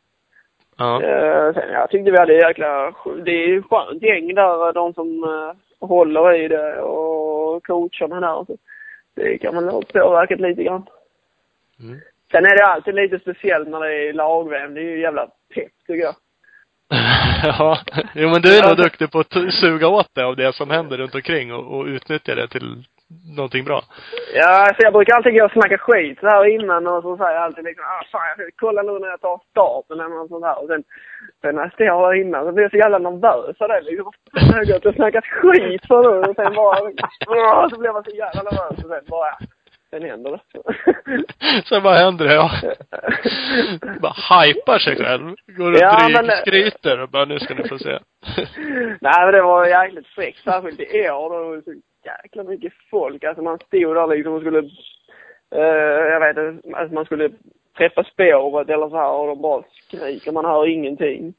Ja. Eh, sen, jag tyckte vi hade jäkla, det är ju skönt gäng där, de som eh, håller i det och coacherna där. Så det kan man nog påverkat lite grann. Mm. Sen är det alltid lite speciellt när det är lag-VM. Det är ju jävla pepp tycker jag. [laughs] ja. Jo men du är nog duktig på att suga åt dig av det som händer runt omkring och, och utnyttja det till någonting bra. Ja, så jag brukar alltid gå och snacka skit så här innan och så säger jag alltid liksom, ah fan jag ska kolla nu när jag tar starten eller något sånt här. Och sen, sen när jag står här innan så blir jag så jävla nervös av det liksom. Jag har gått och snackat skit för nu? Och sen bara, [laughs] så blir man så jävla nervös och sen bara, sen händer det. Sen bara händer det, ja. [laughs] bara hypar sig själv. Går och Ja, dryg, men- skryter och bara, nu ska ni få se. [laughs] Nej men det var jäkligt fräckt, särskilt i år. då var det så jäkla mycket folk. Alltså man stod där liksom och skulle, eh, jag vet inte, alltså man skulle träffa spåret eller så här och de bara skriker, man hör ingenting.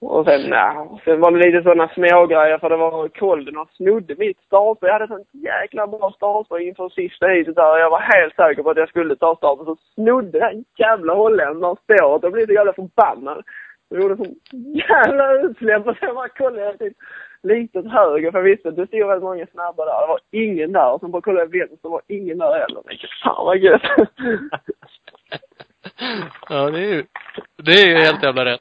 Och sen, ja, sen var det lite sådana smågrejer för det var Kolden och snodde mitt startspår. Jag hade sånt jäkla bra startspår inför sista heatet där. Jag var helt säker på att jag skulle ta starten. Så snodde den jävla holländaren spåret. Jag blev så jävla förbannad. Jag gjorde sån jävla utsläpp och sen bara kollade jag till typ lite åt höger för jag visste att det stod väldigt många snabba där. Det var ingen där. Och sen bara kollade jag vänster, det var ingen där heller. Jag tänkte, fan vad gött. [laughs] Ja, det är ju, det är ju helt jävla rätt.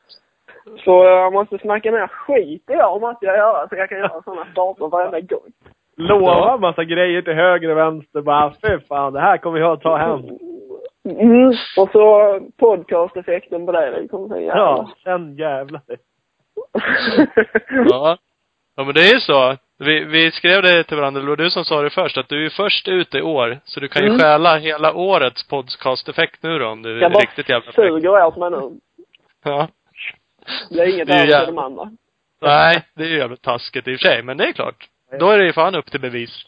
Så jag måste snacka mer skit i år måste jag göra så jag kan göra sådana starter varenda gång. Lova en massa grejer till höger och vänster. Bara, fy fan, det här kommer jag att ta hem. Mm. Och så podcast-effekten på det. Det kommer bli Ja, sen jävlar. [laughs] Ja. Ja, men det är ju så. Vi, vi skrev det till varandra, det var du som sa det först, att du är först ut i år. Så du kan ju Mm. stjäla hela årets podcast-effekt nu då, om du är Jag bara riktigt jävla fräck. suger åt mig nu. Ja. [laughs] Det är inget Det jävla- till de andra. Nej, det är ju jävligt taskigt i och för sig, men det är klart. Då är det ju fan upp till bevis.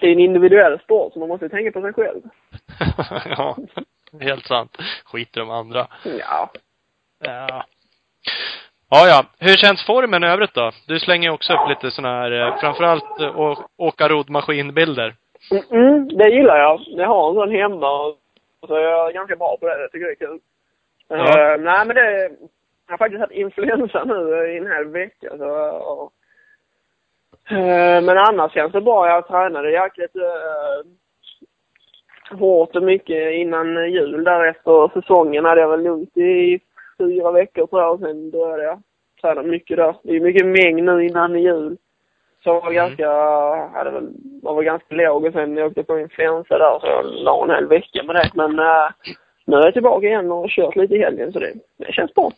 Det är en individuell sport så man måste tänka på sig själv. [laughs] ja. Helt sant. Skit i de andra. Ja. Ja. Ja, ja. Hur känns formen i övrigt då? Du slänger ju också upp lite såna här, eh, framförallt eh, åka rodmaskinbilder. Mm, mm, det gillar jag. Jag har en sån hemma och så är jag ganska bra på det. Jag tycker det är kul. Ja. Eh, nej men det, jag har faktiskt haft influensa nu i en hel vecka så, och, eh, men annars känns det bra. Jag tränade jäkligt uh, hårt och mycket innan jul. Där efter säsongen hade jag väl lugnt i fyra veckor tror jag och sen började jag träna mycket där. Det är mycket mängd nu innan jul. Så jag var Mm. ganska, hade väl, var väl ganska låg och sen jag åkte på influensa där så jag la en hel vecka med det. Men eh, nu är jag tillbaka igen och har kört lite i helgen så det, det känns bra.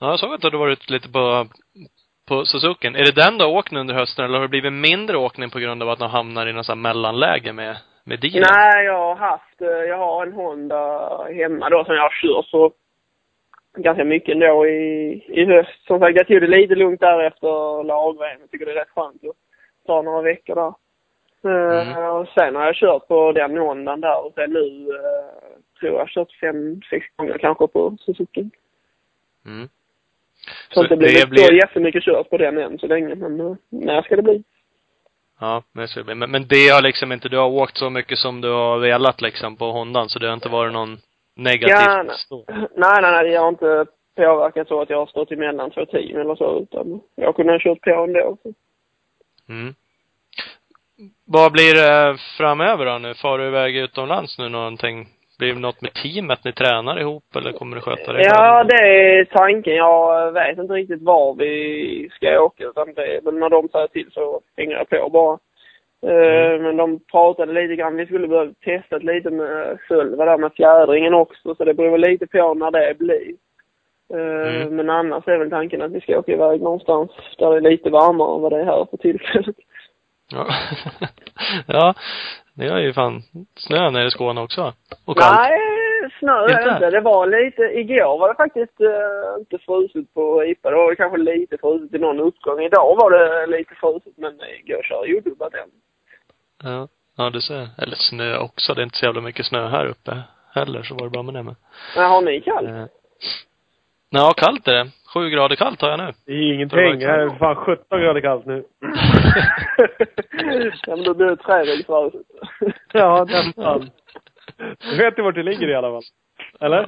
Ja, jag såg att du hade varit lite på, på Suzuken. Är det den du har åkt nu under hösten eller har det blivit mindre åkning på grund av att de hamnar i något sånt mellanläge med, med dealen? Nej, jag har haft, eh, jag har en Honda hemma då som jag har kört så ganska mycket ändå i, i höst. Som sagt, jag tog det lite lugnt där efter lag-VM. Jag tycker det är rätt skönt att ta några veckor där. Mm. Och sen har jag kört på den Hondan där och sen nu eh, tror jag har kört fem, sex gånger kanske på Suzuki. Mm. Så, Så inte blir det det blir- jättemycket kört på den än så länge. Men eh, när ska det bli? Ja, men, men, men det har liksom inte, du har åkt så mycket som du har velat liksom på Hondan, så det har inte varit någon negativt Ja, nej. [laughs] Nej, nej, nej. Jag har inte påverkat så att jag har stått emellan två team eller så utan jag kunde ha kört på ändå. Mm. Vad blir det framöver då nu? Far du iväg utomlands nu någonting? Blir det något med teamet ni tränar ihop eller kommer du sköta det Ja, det är tanken. Jag vet inte riktigt var vi ska åka utan det, men när de säger till så hänger jag på bara. Eh, Mm. Men de pratade lite grann, vi skulle börja testa lite med själva där med fjädringen också så det beror lite på när det blir. Eh, Mm. Men annars är väl tanken att vi ska åka iväg någonstans där det är lite varmare än vad det är här för tillfället. Ja. [laughs] ja, det är ju fan snö nere i Skåne också. Och kallt. Nej, snö är Inte? det inte. Det var lite, igår var det faktiskt eh, inte frusit på IPA. Det var kanske lite frusit i någon uppgång. Idag var det lite frusit men igår körde jag odubbat än. Ja. Ja, du ser. Eller snö också. Det är inte så jävla mycket snö här uppe heller, så var det bra med det med. Men har ni kallt? Eh. Ja, kallt är det. Sju grader kallt har jag nu. Det är ingenting. Det är fan 17 grader kallt nu. [laughs] ja men då blir det träväggsfrusit. Ja, nästan. Du vet ju vart det ligger i alla fall. Eller?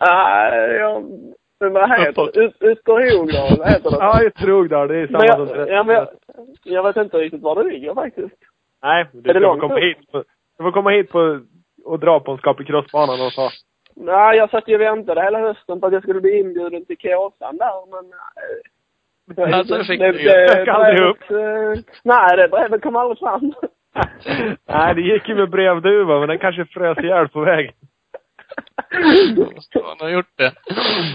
Nej, jag... Men vad heter det? Ut- Ytterhogdal, heter det? Ja, just Rogdal. Det är samma som jag, Träsk. ja, men jag, jag vet inte riktigt var det ligger faktiskt. Nej, du Är det långt komma hit. på- Du får komma hit på och dra på en skaplig crossbana och så. Nej, jag satt ju och väntade hela hösten på att jag skulle bli inbjuden till Kåsan där, men nej. Alltså, det fick det, du ju. det, aldrig upp. eh, Nej, det brevet kom aldrig fram. [laughs] Nej, det gick ju med brevduva, men den kanske frös ihjäl på väg. Han har gjort det.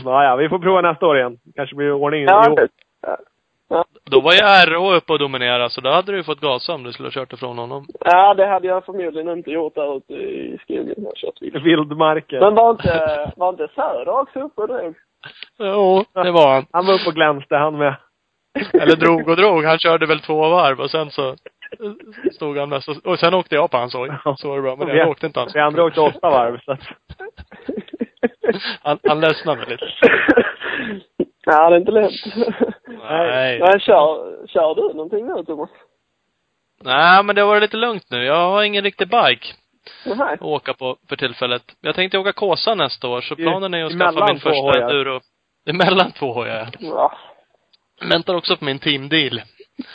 Ja, ja, vi får prova nästa år igen. Kanske blir ordning i ja, år. det, ja. Ja. Då var ju RÅ uppe och dominerade, så då hade du ju fått gasa om du skulle ha kört ifrån honom. Ja, det hade jag förmodligen inte gjort där ute i skogen jag kört. Men var inte, var inte Söder också uppe och drog? Jo, det var han. Han var uppe och glänste han med. Eller drog och drog. Han körde väl två varv och sen så stod han mest och, sen åkte jag på hans hoj. Så var det bra. Men Vi- jag åkte inte hans. Vi andra åkte åtta varv så att. Han, han ledsnade väl lite. ja, det är inte lätt. Nej. Men kör, kör du någonting nu Thomas? Nej, men det har varit lite lugnt nu. Jag har ingen riktig bike Nej. att åka på för tillfället. Jag tänkte åka Kåsa nästa år, så planen är att skaffa min första hojar. enduro. Emellan två hojar, ja. Ja. Väntar också på min teamdeal.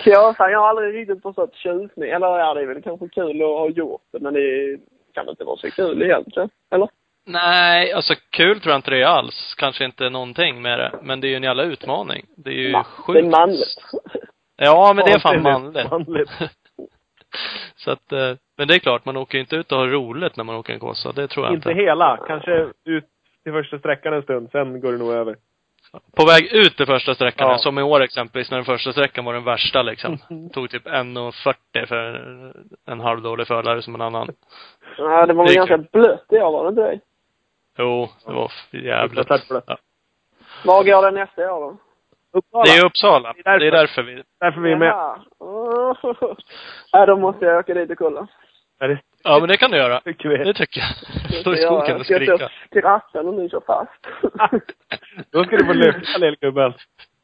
Kåsan, jag har aldrig riktigt förstått tjusning. Eller ja, det är väl kanske kul att ha gjort det, men det kan inte vara så kul egentligen. Eller? Nej, alltså kul tror jag inte det är alls. Kanske inte någonting med det. Men det är ju en jävla utmaning. Det är ju Ma- sjukt. Det är manligt. Ja, men det är fan manligt. manligt. [laughs] Så att, eh, men det är klart, man åker ju inte ut och har roligt när man åker en Kåsa. Det tror jag Inte inte. hela. Kanske ut till första sträckan en stund, sen går det nog över. På väg ut till första sträckan, Ja. som i år exempelvis, när den första sträckan var den värsta liksom. Tog typ 1,40 för en halvdålig förare som en annan. Ja, det var väl är ganska blött i år, var det inte det? Jo, det var jävligt. Ja. Var går det nästa år då? Uppsala. Det är Uppsala. Det är därför. Det är därför vi... Därför vi är med. Oh. [laughs] Ja, då måste jag åka dit och kolla. Ja, det Ja, men det kan du göra. tycker vi. Det tycker jag. Stå i skogen jag och skrika. stå till ratten och ni kör fast. Då ska du få lyfta lillgubben.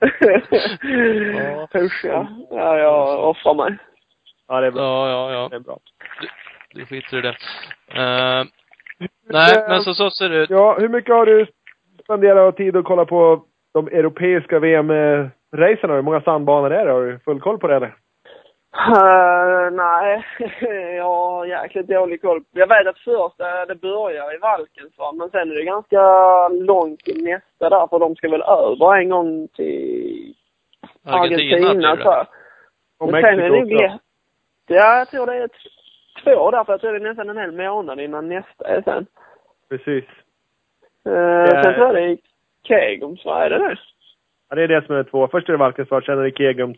[laughs] Usch ja. Ja, jag offrar mig. Ja, det är bra. Ja, ja, ja. Det är bra. Du skiter i det. Eh, nej, men så, så ser det ut. Ja, hur mycket har du spenderat tid att kolla på de europeiska VM-racerna? Hur många sandbanor är det? Har du full koll på det eller? Uh, nej, [laughs] jag har jäkligt dålig koll. Jag vet att först uh, det börjar i Valkensvall, men sen är det ganska långt till nästa där, för de ska väl över en gång till Argentina, tror jag. Och Men sen är det nog Mexiko också. Ja, jag tror det är två där, för jag tror det är nästan en hel månad innan nästa är sen. Precis. Uh, Ja. Sen tror jag det är Kegums, vad är det nu? Ja, det är det som är det två. Först är det Valkensvart, sen är det Kegum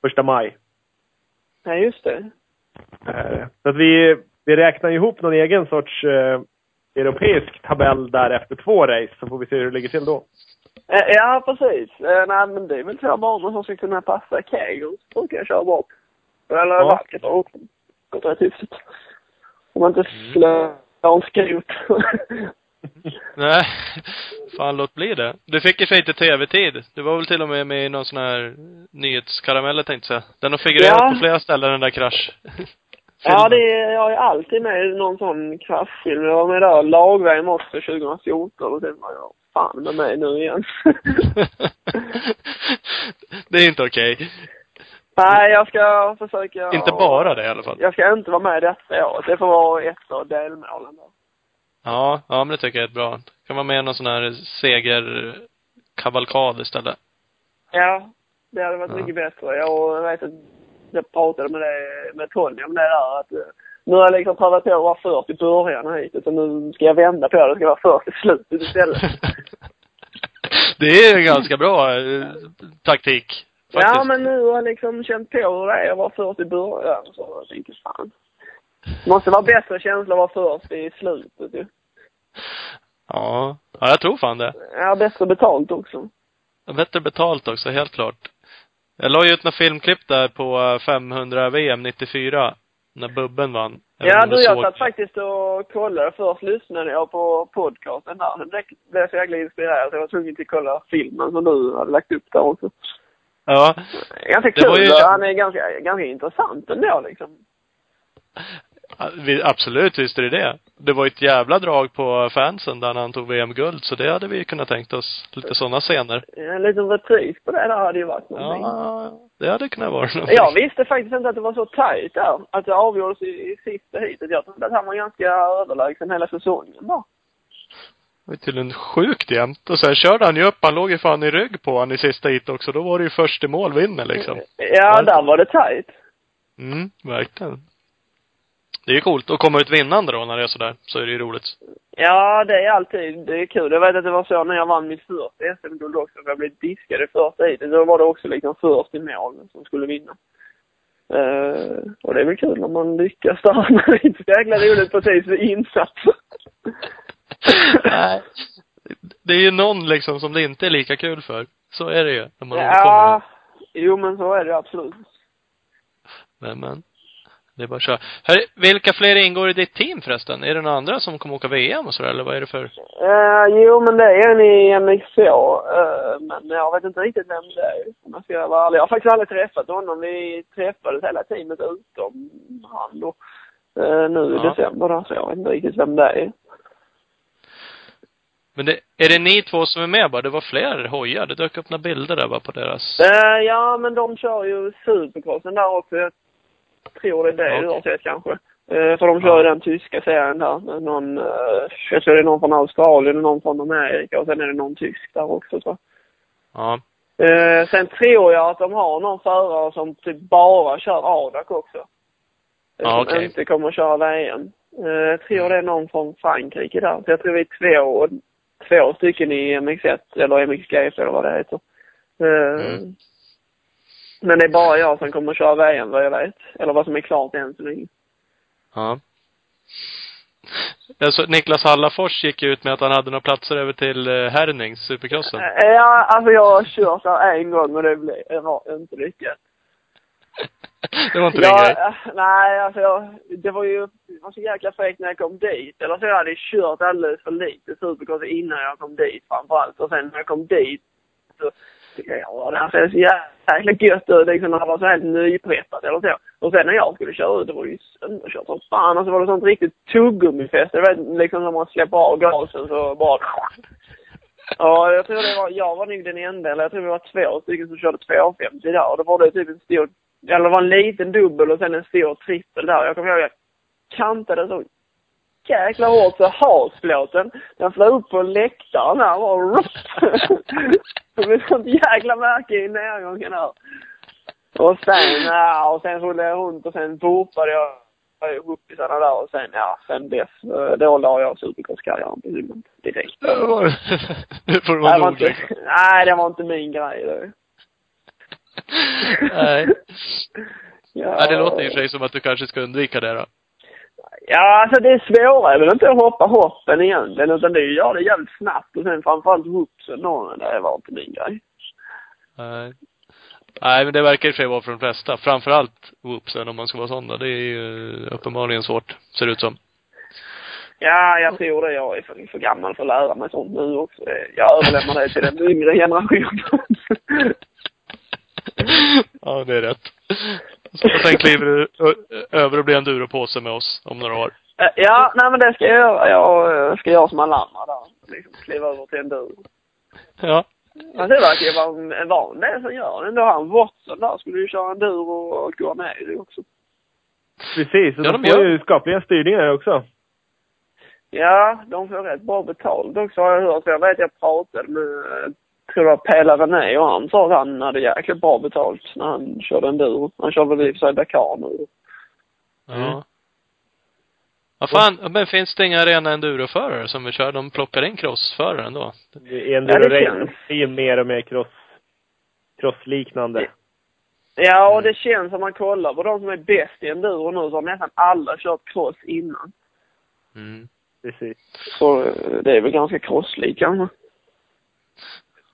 första maj. Nej, just det. Eh, Så att vi, vi räknar ihop någon egen sorts eh, europeisk tabell där efter två race, så får vi se hur det ligger till då. Eh, Ja, precis. Eh, Nej, men det är väl två banor som ska kunna passa Kegels, brukar jag köra bra på. Eller Ja. Har också gått rätt hyfsat. Om man inte slår en skrot. [laughs] Nej, fan låt bli det. Du fick ju för lite tv-tid. Du var väl till och med med i någon sån här nyhetskarameller tänkte jag. Den har figurerat Ja. på flera ställen den där krasch. ja, det är, jag är alltid med i någon sån kraschfilm. Jag var med där lag-VM också 2014 och sen var jag fan med mig nu igen. [laughs] det är inte okej. Nej, jag ska försöka... Inte bara det i alla fall. Jag ska inte vara med detta året. Det får vara ett av delmålen där. Ja, ja men det tycker jag är bra. Kan vara med i någon sån här segerkavalkad istället. Ja, det hade varit Ja. mycket bättre. Jag vet att jag pratade med, det, med Tony om det där att eh, nu har jag liksom prövat på att vara först i början hit, så nu ska jag vända på det. Det ska vara först i slutet istället. [laughs] det är en ganska bra eh, taktik. Faktiskt. ja, men nu har jag liksom känt på hur det är att vara först i början. Så jag tänkte fan. Det måste vara bättre känsla att vara först i slutet ju. Ja. Ja, jag tror fan det. Ja, bättre betalt också. Bättre betalt också, helt klart. Jag la ju ut några filmklipp där på eh, 500 VM 94. När Bubben vann. Jag Ja, du, jag såg satt faktiskt och kollade. Först lyssnade jag på podcasten där. Sen blev jag så jäkla inspirerad så jag var tvungen att kolla filmen som du hade lagt upp där också. Ja. Ganska kul. ju- Han är ganska, ganska intressant ändå liksom. Absolut, visst är det det. Det var ett jävla drag på fansen där när han tog VM-guld, så det hade vi kunnat tänkt oss. Lite sådana scener. En liten repris på det där hade ju varit någonting. Ja, det hade kunnat vara någonting. Jag visste faktiskt inte att det var så tajt där. Att det avgjordes i, i sista heatet. Jag trodde att han var ganska överlägsen hela säsongen då. Det var tydligen sjukt jämnt. Och sen körde han ju upp, han låg ju fan i rygg på han i sista hit också. Då var det ju först i mål vinner liksom. Ja, där var det tajt. Mm, verkligen. Det är ju coolt. att komma ut vinnande då när det är sådär. Så är det ju roligt. Ja, det är alltid, det är kul. Jag vet att det var så när jag vann mitt första SM-guld också, för jag blev diskad i första heatet. Då var det också liksom först i mål som skulle vinna. Uh, och det är väl kul när man lyckas där. [laughs] Men det är inte så jäkla roligt precis vid insatsen. [laughs] Nej. Det är ju någon liksom som det inte är lika kul för. Så är det ju. När man ja, kommer. jo men så är det absolut. Men, men. Det är bara att köra. Hör, vilka fler ingår i ditt team förresten? Är det några andra som kommer åka VM och sådär, eller vad är det för? Uh, jo, men det är en i MX2. Uh, men jag vet inte riktigt vem det är, om jag ska vara ärlig. Jag har faktiskt aldrig träffat honom. Vi träffades hela teamet utom han då. Uh, nu i Ja. december då, så jag vet inte riktigt vem det är. Men det, är det ni två som är med bara? Det var fler hojar. Det dök upp några bilder där bara på deras... Uh, ja, men de kör ju supercrossen där också. Jag tror det är det du har Okej. sett kanske. Uh, för de kör ju Ja. den tyska serien där. med Någon, uh, jag tror det är någon från Australien och någon från Amerika och sen är det någon tysk där också så. Ja. Eh, sen tror jag att de har någon förare som typ bara kör ADAC också. Eh, Ja, som okej. inte kommer att köra VM. Eh, jag tror det är någon från Frankrike där. Så jag tror vi är två, två stycken i MX1 eller MXGP eller vad det heter. Eh, Mm. Men det är bara jag som kommer att köra VM vad jag vet. Eller vad som är klart än så länge. Ja. Alltså, Niklas Hallafors gick ut med att han hade några platser över till eh, Hernings, supercrossen. Eh, Ja, alltså jag har kört där en gång och det blev, var inte lyckat. [laughs] det var inte din Ja, grej. eh, nej, alltså jag, det var ju det var så jäkla fräckt när jag kom dit. Eller så jag hade kört alldeles för lite supercross innan jag kom dit framförallt. Och sen när jag kom dit så jag, ja det här ser så jäkla gött ut liksom när det var så helt nypreppat eller så. Och sen när jag skulle köra ut, det var ju sönderkört som fan. Alltså, och så var liksom det sånt riktigt tuggummifest. Du vet liksom när man släpper av gasen så bara Ja, jag tror det var, jag var nog den enda, eller jag tror vi var två stycken som körde 250 där. Och då var det typ en stor, eller det var en liten dubbel och sen en stor trippel där. Jag kommer ihåg, jag kantade så jäkla hårt så hasplåten, den flög upp på läktaren där och bara det blev sånt jäkla märke i nedgången där. Och sen, ja, och sen rullade jag runt och sen vurpade jag guppisarna där och sen, ja, sen dess, eh, då la jag supercrosskarriären på hyllan direkt. Nu [laughs] får Det vara var nog inte, nej, det var inte min grej det. Nej. [laughs] Ja, Nej, det låter för sig som att du kanske ska undvika det då. Ja, alltså det är svårare väl inte att hoppa hoppen egentligen, utan det är ju göra det jävligt snabbt och sen framförallt whoopsen då, det var inte min grej. Nej. Nej, men det verkar i och för sig vara för de flesta. Framförallt whoopsen om man ska vara sån då. Det är ju uppenbarligen svårt, ser det ut som. Ja, jag tror det. Jag är för, för gammal för att lära mig sånt nu också. Jag överlämnar det till den yngre generationen. [laughs] ja, det är rätt. Och sen kliver du över och blir enduropåse med oss om några år. Eh, ja, nej men det ska jag göra. Jag eh, ska göra som alla andra där. Liksom kliva över till en dur. Ja. Men det verkar ju vara en van det som gör det. Ändå han Watson där skulle ju köra en dur och, gå med i det också. Precis, och Ja, de får ju skapliga styrningar också. Ja, de får rätt bra betalt också har jag hört. Jag vet jag pratade med, eh, tror det var Pela René och han sa att han hade jäkligt bra betalt när han körde en dur. Han kör väl i och för sig Dakar nu. Ja. Mm. Vad fan, men finns det inga rena enduroförare som vill köra? De plockar in crossförare ändå. Det är Ja, blir mer och mer cross, crossliknande. Ja, och det känns om man kollar på de som är bäst i enduro nu så har nästan alla kört cross innan. Mm. Precis. Så eh, det är väl ganska crosslikt kanske.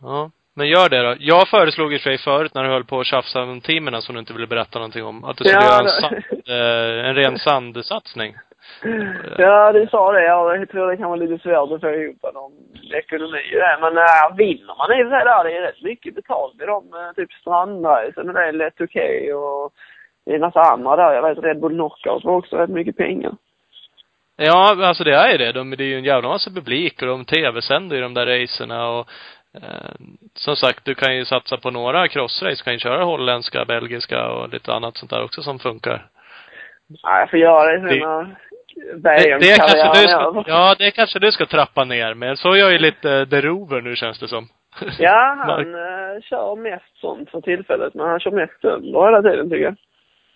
Ja. Men gör det då. Jag föreslog i och för sig förut när du höll på att tjafsa om teamen som du inte ville berätta någonting om, att du skulle Ja, göra en, sand, eh, en ren sandsatsning. Ja, du sa det. Ja, jag tror det kan vara lite svårt att få ihop någon ekonomi i det. Men äh, vinner man i och för sig där, det är rätt mycket betalt i de eh, typ Strandreisen och det är lätt okej och det är en massa andra där. Jag vet Red Bull Knockout var också rätt mycket pengar. Ja, alltså det är ju det. De, det är ju en jävla massa publik och de tv-sänder ju de där racerna och som sagt, du kan ju satsa på några crossrace. Du kan ju köra holländska, belgiska och lite annat sånt där också som funkar. Ja, jag får göra det sen Det- Det, kanske du ska, ja, det kanske du ska trappa ner med. Så gör ju lite eh, The Rover nu känns det som. [laughs] Ja, han eh, kör mest sånt för tillfället. Men han kör mest sönder hela tiden tycker jag.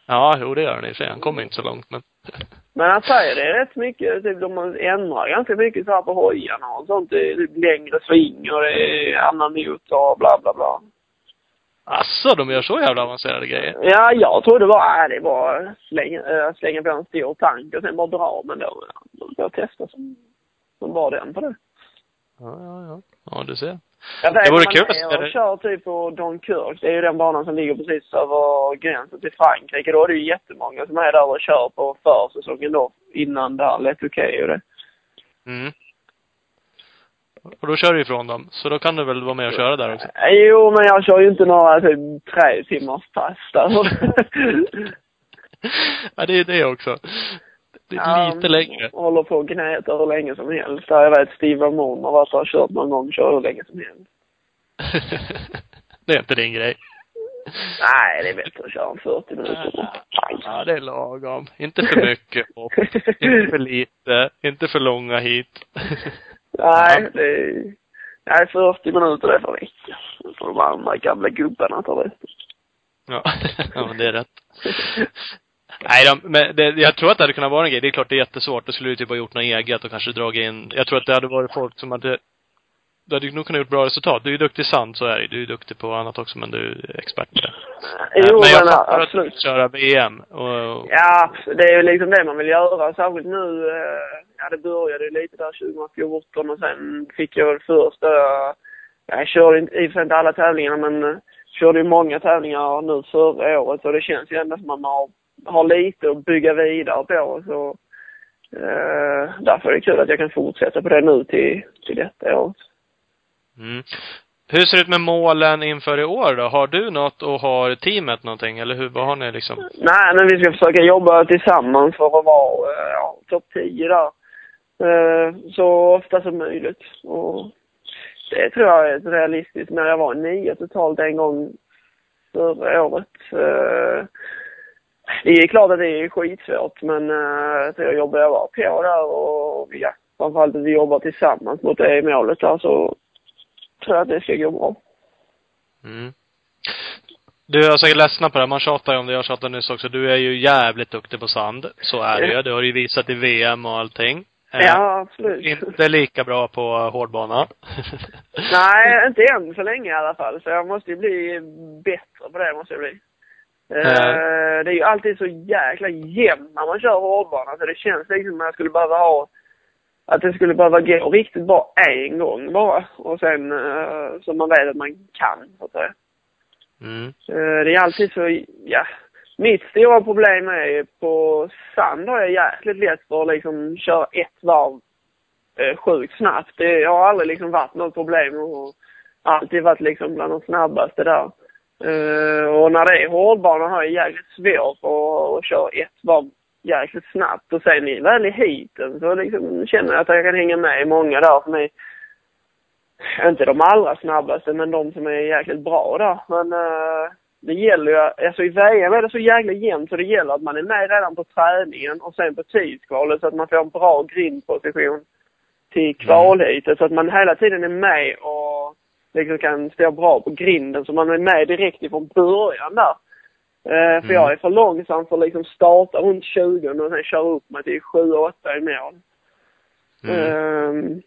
Ja, jo det gör han i och för sig. Han kommer inte så långt men. Men han säger det är rätt mycket, typ de ändrar ganska mycket så här på hojarna och sånt. Det är typ längre sving och det är annan motor och bla bla bla. Asså, de gör så jävla avancerade grejer? Ja, jag trodde bara, äh, det var slänga, äh, slänga på en stor tank och sen bara dra. Men då, jag testade som, som var den på det. Ja, ja, ja. Ja, du ser. Jag vet Det vore kul att det. kör typ på Dunkirk. Det är ju den banan som ligger precis över gränsen till Frankrike. Då är det ju jättemånga som är där och kör på försäsongen då. Innan det här Let OK och det. Mm. Och då kör du ifrån dem. Så då kan du väl vara med och köra där också? Eh, Jo, men jag kör ju inte några typ tre timmars pass där. [laughs] ja, det är det också. Det är Ja, lite längre. Håller på och gnetar hur länge som helst. Jag vet Steve Ramon har varit och kört någon gång. Kör hur länge som helst. [laughs] det är inte din grej. Nej, det är bättre att köra en 40 minuter. Ja, det är lagom. Inte för mycket hopp. Inte för lite. Inte för långa hit. [laughs] Nej, det är... Nej, 40 minuter får räcka. Då får de andra gamla gubbarna ta det. Ja, [laughs] ja men det är rätt. Nej, de, men det, jag tror att det hade kunnat vara en grej. Det är klart det är jättesvårt. Då skulle du typ ha gjort något eget och kanske dragit in, jag tror att det hade varit folk som hade du hade nog kunnat gjort bra resultat. Du är ju duktig i sand, så är det Du är duktig på annat också, men du är expert på det. Jo, men jag men fattar att du absolut. köra VM. Och, Ja, det är ju liksom det man vill göra. Särskilt nu, eh, ja det började ju lite där 2014 och sen fick jag första, ja, jag körde inte, i och för sig inte alla tävlingarna men eh, körde ju många tävlingar nu förra året och det känns ju ändå som att man har, har lite att bygga vidare på så eh, därför är det kul att jag kan fortsätta på det nu till, till detta året. mm. Hur ser det ut med målen inför i år då? Har du något och har teamet någonting? Eller hur, vad har ni liksom? Nej, men vi ska försöka jobba tillsammans för att vara eh, ja, topp 10 där. Eh, Så ofta som möjligt. Och det tror jag är realistiskt. Men jag var nio totalt en gång förra året. Eh, Det är klart att det är skitsvårt, men så jag jobbar bara på där och ja, framförallt att vi jobbar tillsammans mot det målet där så tror jag att det ska gå bra. Mm. Du är säkert ledsna på det. Man tjatar ju om det. Jag tjatade nyss också. Du är ju jävligt duktig på sand. Så är det ju. Det har du ju visat i VM och allting. Eh, Ja, absolut. Inte lika bra på hårdbana. Nej, inte än så länge i alla fall. Så jag måste ju bli bättre på det, måste jag bli. Eh, det är ju alltid så jäkla jämnt när man kör hårdbana, så det känns liksom som att jag skulle behöva ha att det skulle behöva gå riktigt bra en gång bara. Och sen eh, så man vet att man kan, så att säga. Mm. Eh, det är alltid så, ja. Mitt stora problem är på sand har jag jäkligt lätt för att liksom köra ett varv sjukt snabbt. Det har aldrig liksom varit något problem och alltid varit liksom bland de snabbaste där. Eh, och när det är hårdbana har jag jäkligt svårt att köra ett varv jäkligt snabbt. Och sen i väl i heaten så liksom känner jag att jag kan hänga med i många där som är inte de allra snabbaste, men de som är jäkligt bra där. Men eh, det gäller ju, alltså i VM är det så jäkla jämnt så det gäller att man är med redan på träningen och sen på tidskvalet så att man får en bra grindposition till kvalheatet så att man hela tiden är med och liksom kan stå bra på grinden så man är med direkt ifrån början där. Eh, för Mm. jag är för långsam för att liksom starta runt 20 och sen köra upp mig till 7-8 i mål. Mm. Ehm,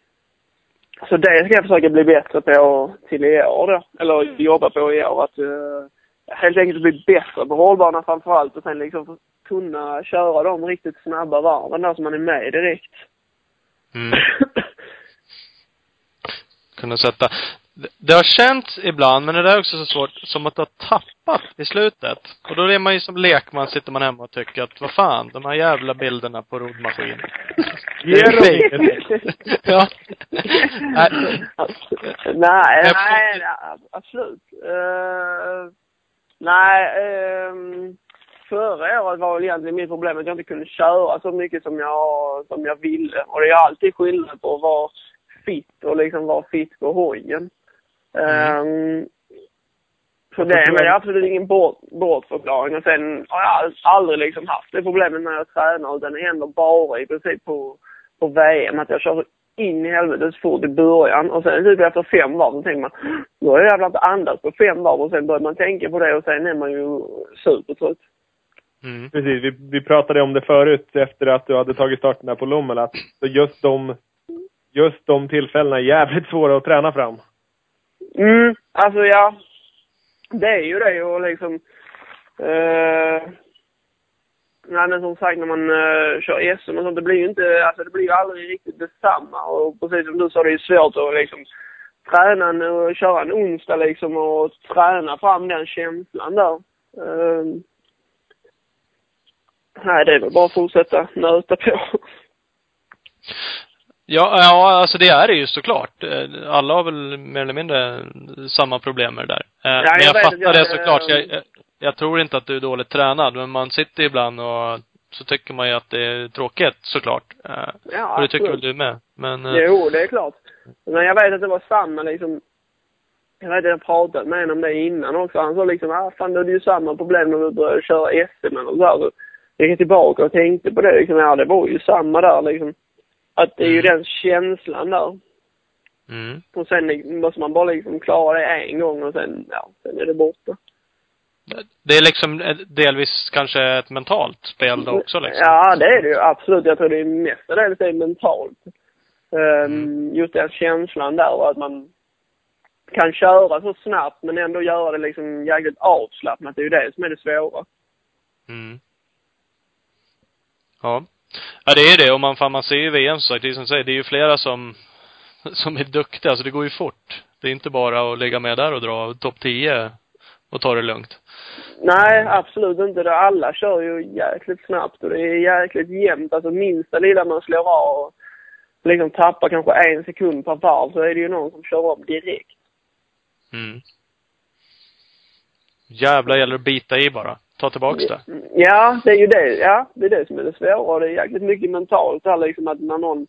så det ska jag försöka bli bättre på till i år då. Eller jobba på i år. Att uh, helt enkelt bli bättre på hållbana framför allt och sen liksom kunna köra de riktigt snabba varven där så man är med direkt. Mm. [coughs] Kunna sätta. Det- har känts ibland, men det där är också så svårt, som att har tappat i slutet. Och då är man ju som lekman, sitter man hemma och tycker att vad fan, de här jävla bilderna på roddmaskin. Ge dem! ja. Nej. nej, Jag- nej, nej, absolut. Eh, nej, ehm, förra året var väl egentligen mitt problem att jag inte kunde köra så mycket som jag, som jag ville. Och det är alltid skillnad på att vara fit och liksom vara fit på hojen. Ehm, så det är väl absolut ingen bort, bortförklaring. Och sen har jag aldrig liksom haft det problemet när jag tränar utan det händer bara i princip på, på VM att jag kör in i helvetes fort i början och sen typ efter fem varv så tänker man nu har jag jävla inte andats på fem varv och sen börjar man tänka på det och sen är man ju supertrött. Mm. Precis, vi, vi pratade om det förut efter att du hade tagit starten där på Lommel, att just de, just de tillfällena är jävligt svåra att träna fram. Mm, alltså ja. Det är ju det och liksom... Eh, nej men som sagt när man eh, kör SM och sånt, det blir ju inte, alltså det blir ju aldrig riktigt detsamma. Och precis som du sa, det är ju svårt att liksom träna en, och köra en onsdag liksom och träna fram den känslan där. Eh, nej, det är väl bara att fortsätta nöta på. [laughs] Ja, ja, alltså det är det ju såklart. Eh, Alla har väl mer eller mindre samma problem med det där. Eh, men jag jag, fattar att jag- det såklart. Jag, jag, jag tror inte att du är dåligt tränad, men man sitter ibland och så tycker man ju att det är tråkigt såklart. Eh, Ja, och det tycker väl du med. Men, Jo, det är klart. Men jag vet att det var samma liksom. Jag vet att jag pratat med en om det innan också. Han sa liksom, ah fan det är ju samma problem när du började köra SM eller så här. Så gick jag tillbaka och tänkte på det liksom, ja det var ju samma där liksom. Att det är ju den känslan där. mm. Och sen måste man bara liksom klara det en gång och sen, ja, sen är det borta. Det är liksom delvis kanske ett mentalt spel då också liksom. Ja, det är det ju absolut. Jag tror det är mestadels det är mentalt. Um, Mm. Just den känslan där och att man kan köra så snabbt men ändå göra det liksom jäkligt avslappnat. Det är ju det som är det svåra. Mm. Ja. Ja, det är det. Och man, fan, man ser ju VM som sagt, det är som säger, det är ju flera som, [laughs] som är duktiga. Alltså det går ju fort. Det är inte bara att lägga med där och dra topp 10 och ta det lugnt. Nej, absolut inte. Alla kör ju jäkligt snabbt och det är jäkligt jämnt. Alltså minsta lilla man slår av och liksom tappar kanske en sekund per varv så är det ju någon som kör om direkt. Mm. Jävlar gäller att bita i bara. Ta tillbaks det. Ja, det är ju det. Ja, det är det som är det svåra. Det är jäkligt mycket mentalt här liksom att när någon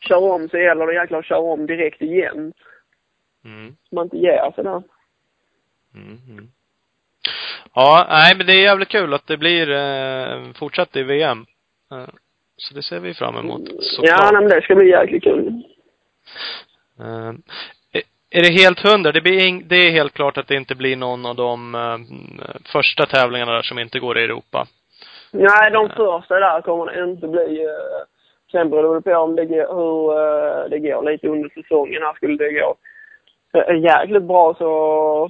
kör om så gäller det jäklar köra om direkt igen. Mm. Så man inte ger sig där. Mm. Mm. Ja, nej men det är jävligt kul att det blir eh, fortsatt i VM. Eh, så det ser vi fram emot såklart. Ja, nej, men det ska bli jäkligt kul. Eh, är det helt hundra? Det, blir det är helt klart att det inte blir någon av de eh, första tävlingarna där som inte går i Europa. Nej, de första där kommer det inte bli. eh, Sen beror det på om det går, hur eh, det går lite under säsongen. Här skulle det gå eh, jäkligt bra så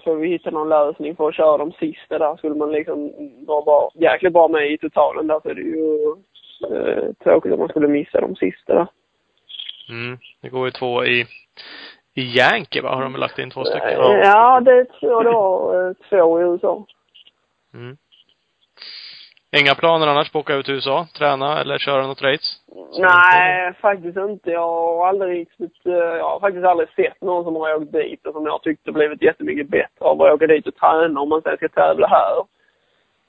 får vi hitta någon lösning för att köra de sista där. Skulle man liksom vara bra, jäkligt bra med i totalen där så är det ju eh, tråkigt om man skulle missa de sista där. Mm. Det går ju två i, i Yankee va? Har de lagt in två stycken? Eh, Ja, det tror jag eh, Två i USA. Mm. Inga planer annars på att åka ut till USA, träna eller köra något race? Nej, faktiskt inte. Jag har aldrig riktigt, eh, jag har faktiskt aldrig sett någon som har åkt dit och som jag har tyckt har blivit jättemycket bättre av att åka dit och träna om man sen ska tävla här.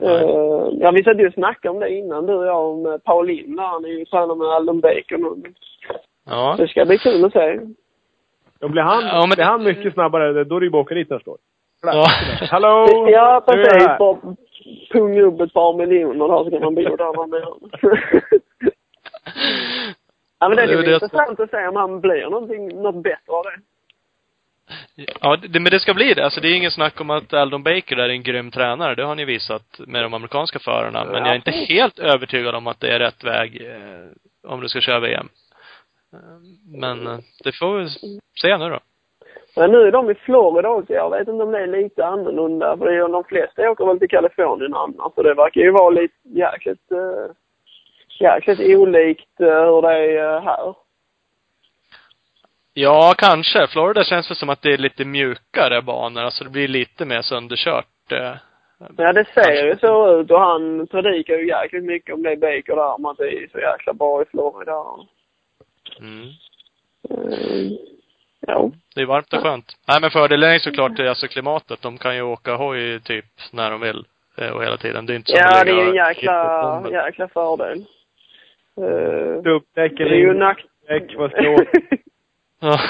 Uh, ja, vi satt ju och snackade om det innan du och jag om Paulin där. Han är ju tränare med Aldon Bacon. och Ja. Det ska bli kul att se. Då blir han, Ja, men- blir han mycket snabbare, då är det ju bara att åka dit nästa år. Ja. Hallå! Ja, precis. Bara punga upp ett par miljoner där så kan man där man vill. [laughs] Ja, men det är det. intressant att se om han blir någonting, något bättre av det. Ja, det, men det ska bli det. Alltså det är ingen snack om att Aldon Baker är en grym tränare. Det har ni visat med de amerikanska förarna. Men jag är inte helt övertygad om att det är rätt väg eh, om du ska köra VM. Eh, Men eh, det får vi se nu då. Men nu är de i Florida också. Jag vet inte om det är lite annorlunda. För det är de flesta åker väl till Kalifornien annars. Så det verkar ju vara lite jäkligt, uh, jäkligt olikt hur det är här. Ja, kanske. Florida känns det som att det är lite mjukare banor. Alltså det blir lite mer sönderkört. eh. Ja, det ser ju så ut. Och han predikar ju jäkligt mycket om det Baker där. Om att det är så jäkla bra i Florida. Mm. Uh, ja. Det är varmt och skönt. Nej men fördelen är ju såklart eh, alltså klimatet. De kan ju åka hoj typ när de vill. eh, Och hela tiden. Det är inte som Ja, det är ligga en jäkla, jäkla fördel. Uh, Dubbdäck det är eller ju inte nack... däck, vad ska jag åka? [laughs] Ja. [laughs]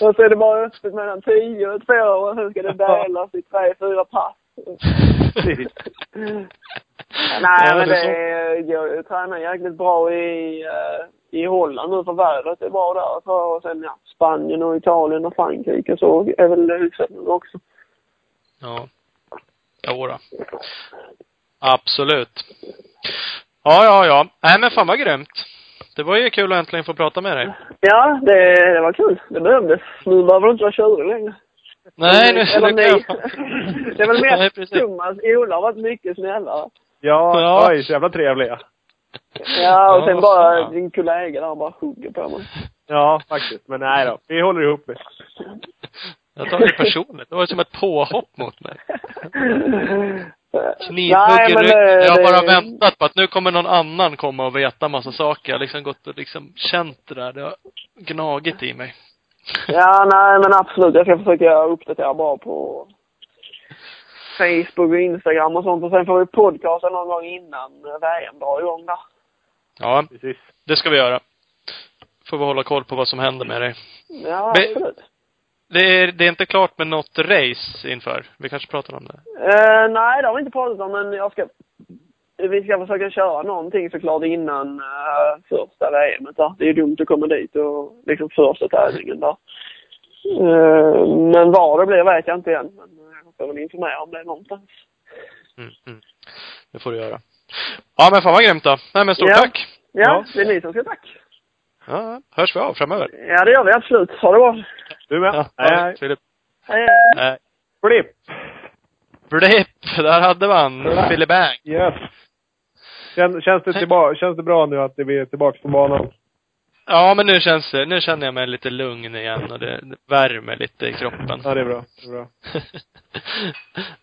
och så är det bara öppet mellan tio och två och sen ska det delas i tre, fyra pass. Nej, Ja, men det är det går ju att träna jäkligt bra i, eh, i Holland nu för vädret är bra där. Så, och sen ja, Spanien och Italien och Frankrike så är väl hyfsat nu också. Ja. Jodå. Absolut. Ja, ja, ja. Nej men fan vad grymt. Det var ju kul att äntligen få prata med dig. Ja, det, det var kul. Det behövdes. Nu behöver du inte vara tjurig längre. Nej, nu... Eller nu kan jag- det är väl Nej, mest precis. Thomas. Ola har varit mycket snällare. Ja, Ja. oj, så jävla trevliga. Ja, och Ja, sen bara fan. din kollega där bara hugger på mig. Ja, faktiskt. Men nej då. Vi håller ihop det. Jag tar det personligt. Det var som ett påhopp mot mig. Knivhugg i ryggen. det- Jag har bara det- väntat på att nu kommer någon annan komma och veta massa saker. Jag har liksom gått och liksom känt det där. Det har gnagit i mig. Ja, nej men absolut. Jag ska försöka uppdatera bra på Facebook och Instagram och sånt. Och sen får vi podcasta någon gång innan VM drar igång där. Ja, Precis. det ska vi göra. Får vi hålla koll på vad som händer med dig. Ja, Men- absolut. Det är, det är inte klart med något race inför. Vi kanske pratar om det. Eh, nej, det har vi inte pratat om, men jag ska... Vi ska försöka köra någonting såklart innan uh, första VMet där. Det är ju dumt att komma dit och liksom första tävlingen där. Eh, men var det blir vet jag inte än. Men eh, jag får väl informera om det någonstans. Mm, mm. Det får du göra. Ja men fan vad grymt då. Nej men stort Ja. tack. Ja, Ja. det är ni som ska tacka. Ja, hörs vi av framöver. Ja, det gör vi absolut. Ha det bra. Du med. Ja, hej, hej. Filip. Hej. Nej. Flipp. Blipp, där hade man Philip Bang. Yes. Kän, känns, det tillba- känns det bra nu att vi är tillbaka på banan? Ja, men nu känns det, nu känner jag mig lite lugn igen och det, det värmer lite i kroppen. Ja, det är bra. Det är bra. [laughs]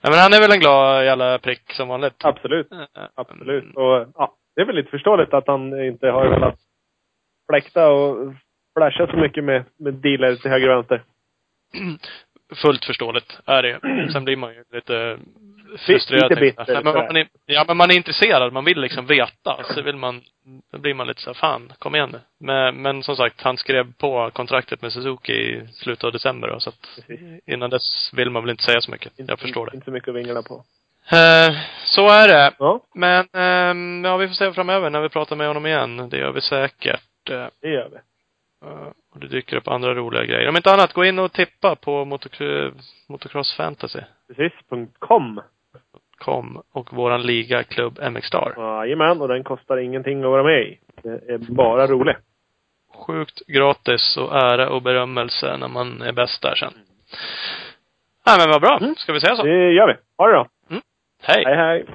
Nej men han är väl en glad jävla prick som vanligt. Absolut. Absolut. Och ja, det är väl lite förståeligt att han inte har velat fläkta och flasha så mycket med, med dealer till höger och vänster. [clears throat] Fullt förståeligt är det. Sen blir man ju lite frustrerad. lite bitter, Nej, men man är, ja, men man är intresserad. Man vill liksom veta. Så vill man, då blir man lite så här, fan, kom igen nu. Men, men som sagt, han skrev på kontraktet med Suzuki i slutet av december då, så att innan dess vill man väl inte säga så mycket. Jag förstår det. Inte så mycket att vingla på. Eh, så är det. Ja, Men, ehm, ja vi får se framöver när vi pratar med honom igen. Det gör vi säkert. Eh, det gör vi. Eh, och det dyker upp andra roliga grejer. Om inte annat, gå in och tippa på motocr- Motocross Fantasy. Precis. .com. Com och våran liga, Klubb MX Star. Jajamän, och den kostar ingenting att vara med i. Det är bara roligt. Sjukt gratis och ära och berömmelse när man är bäst där sen. Nej men vad bra. Ska vi säga så? Det gör vi. Ha det bra. Hej! Hej, hej.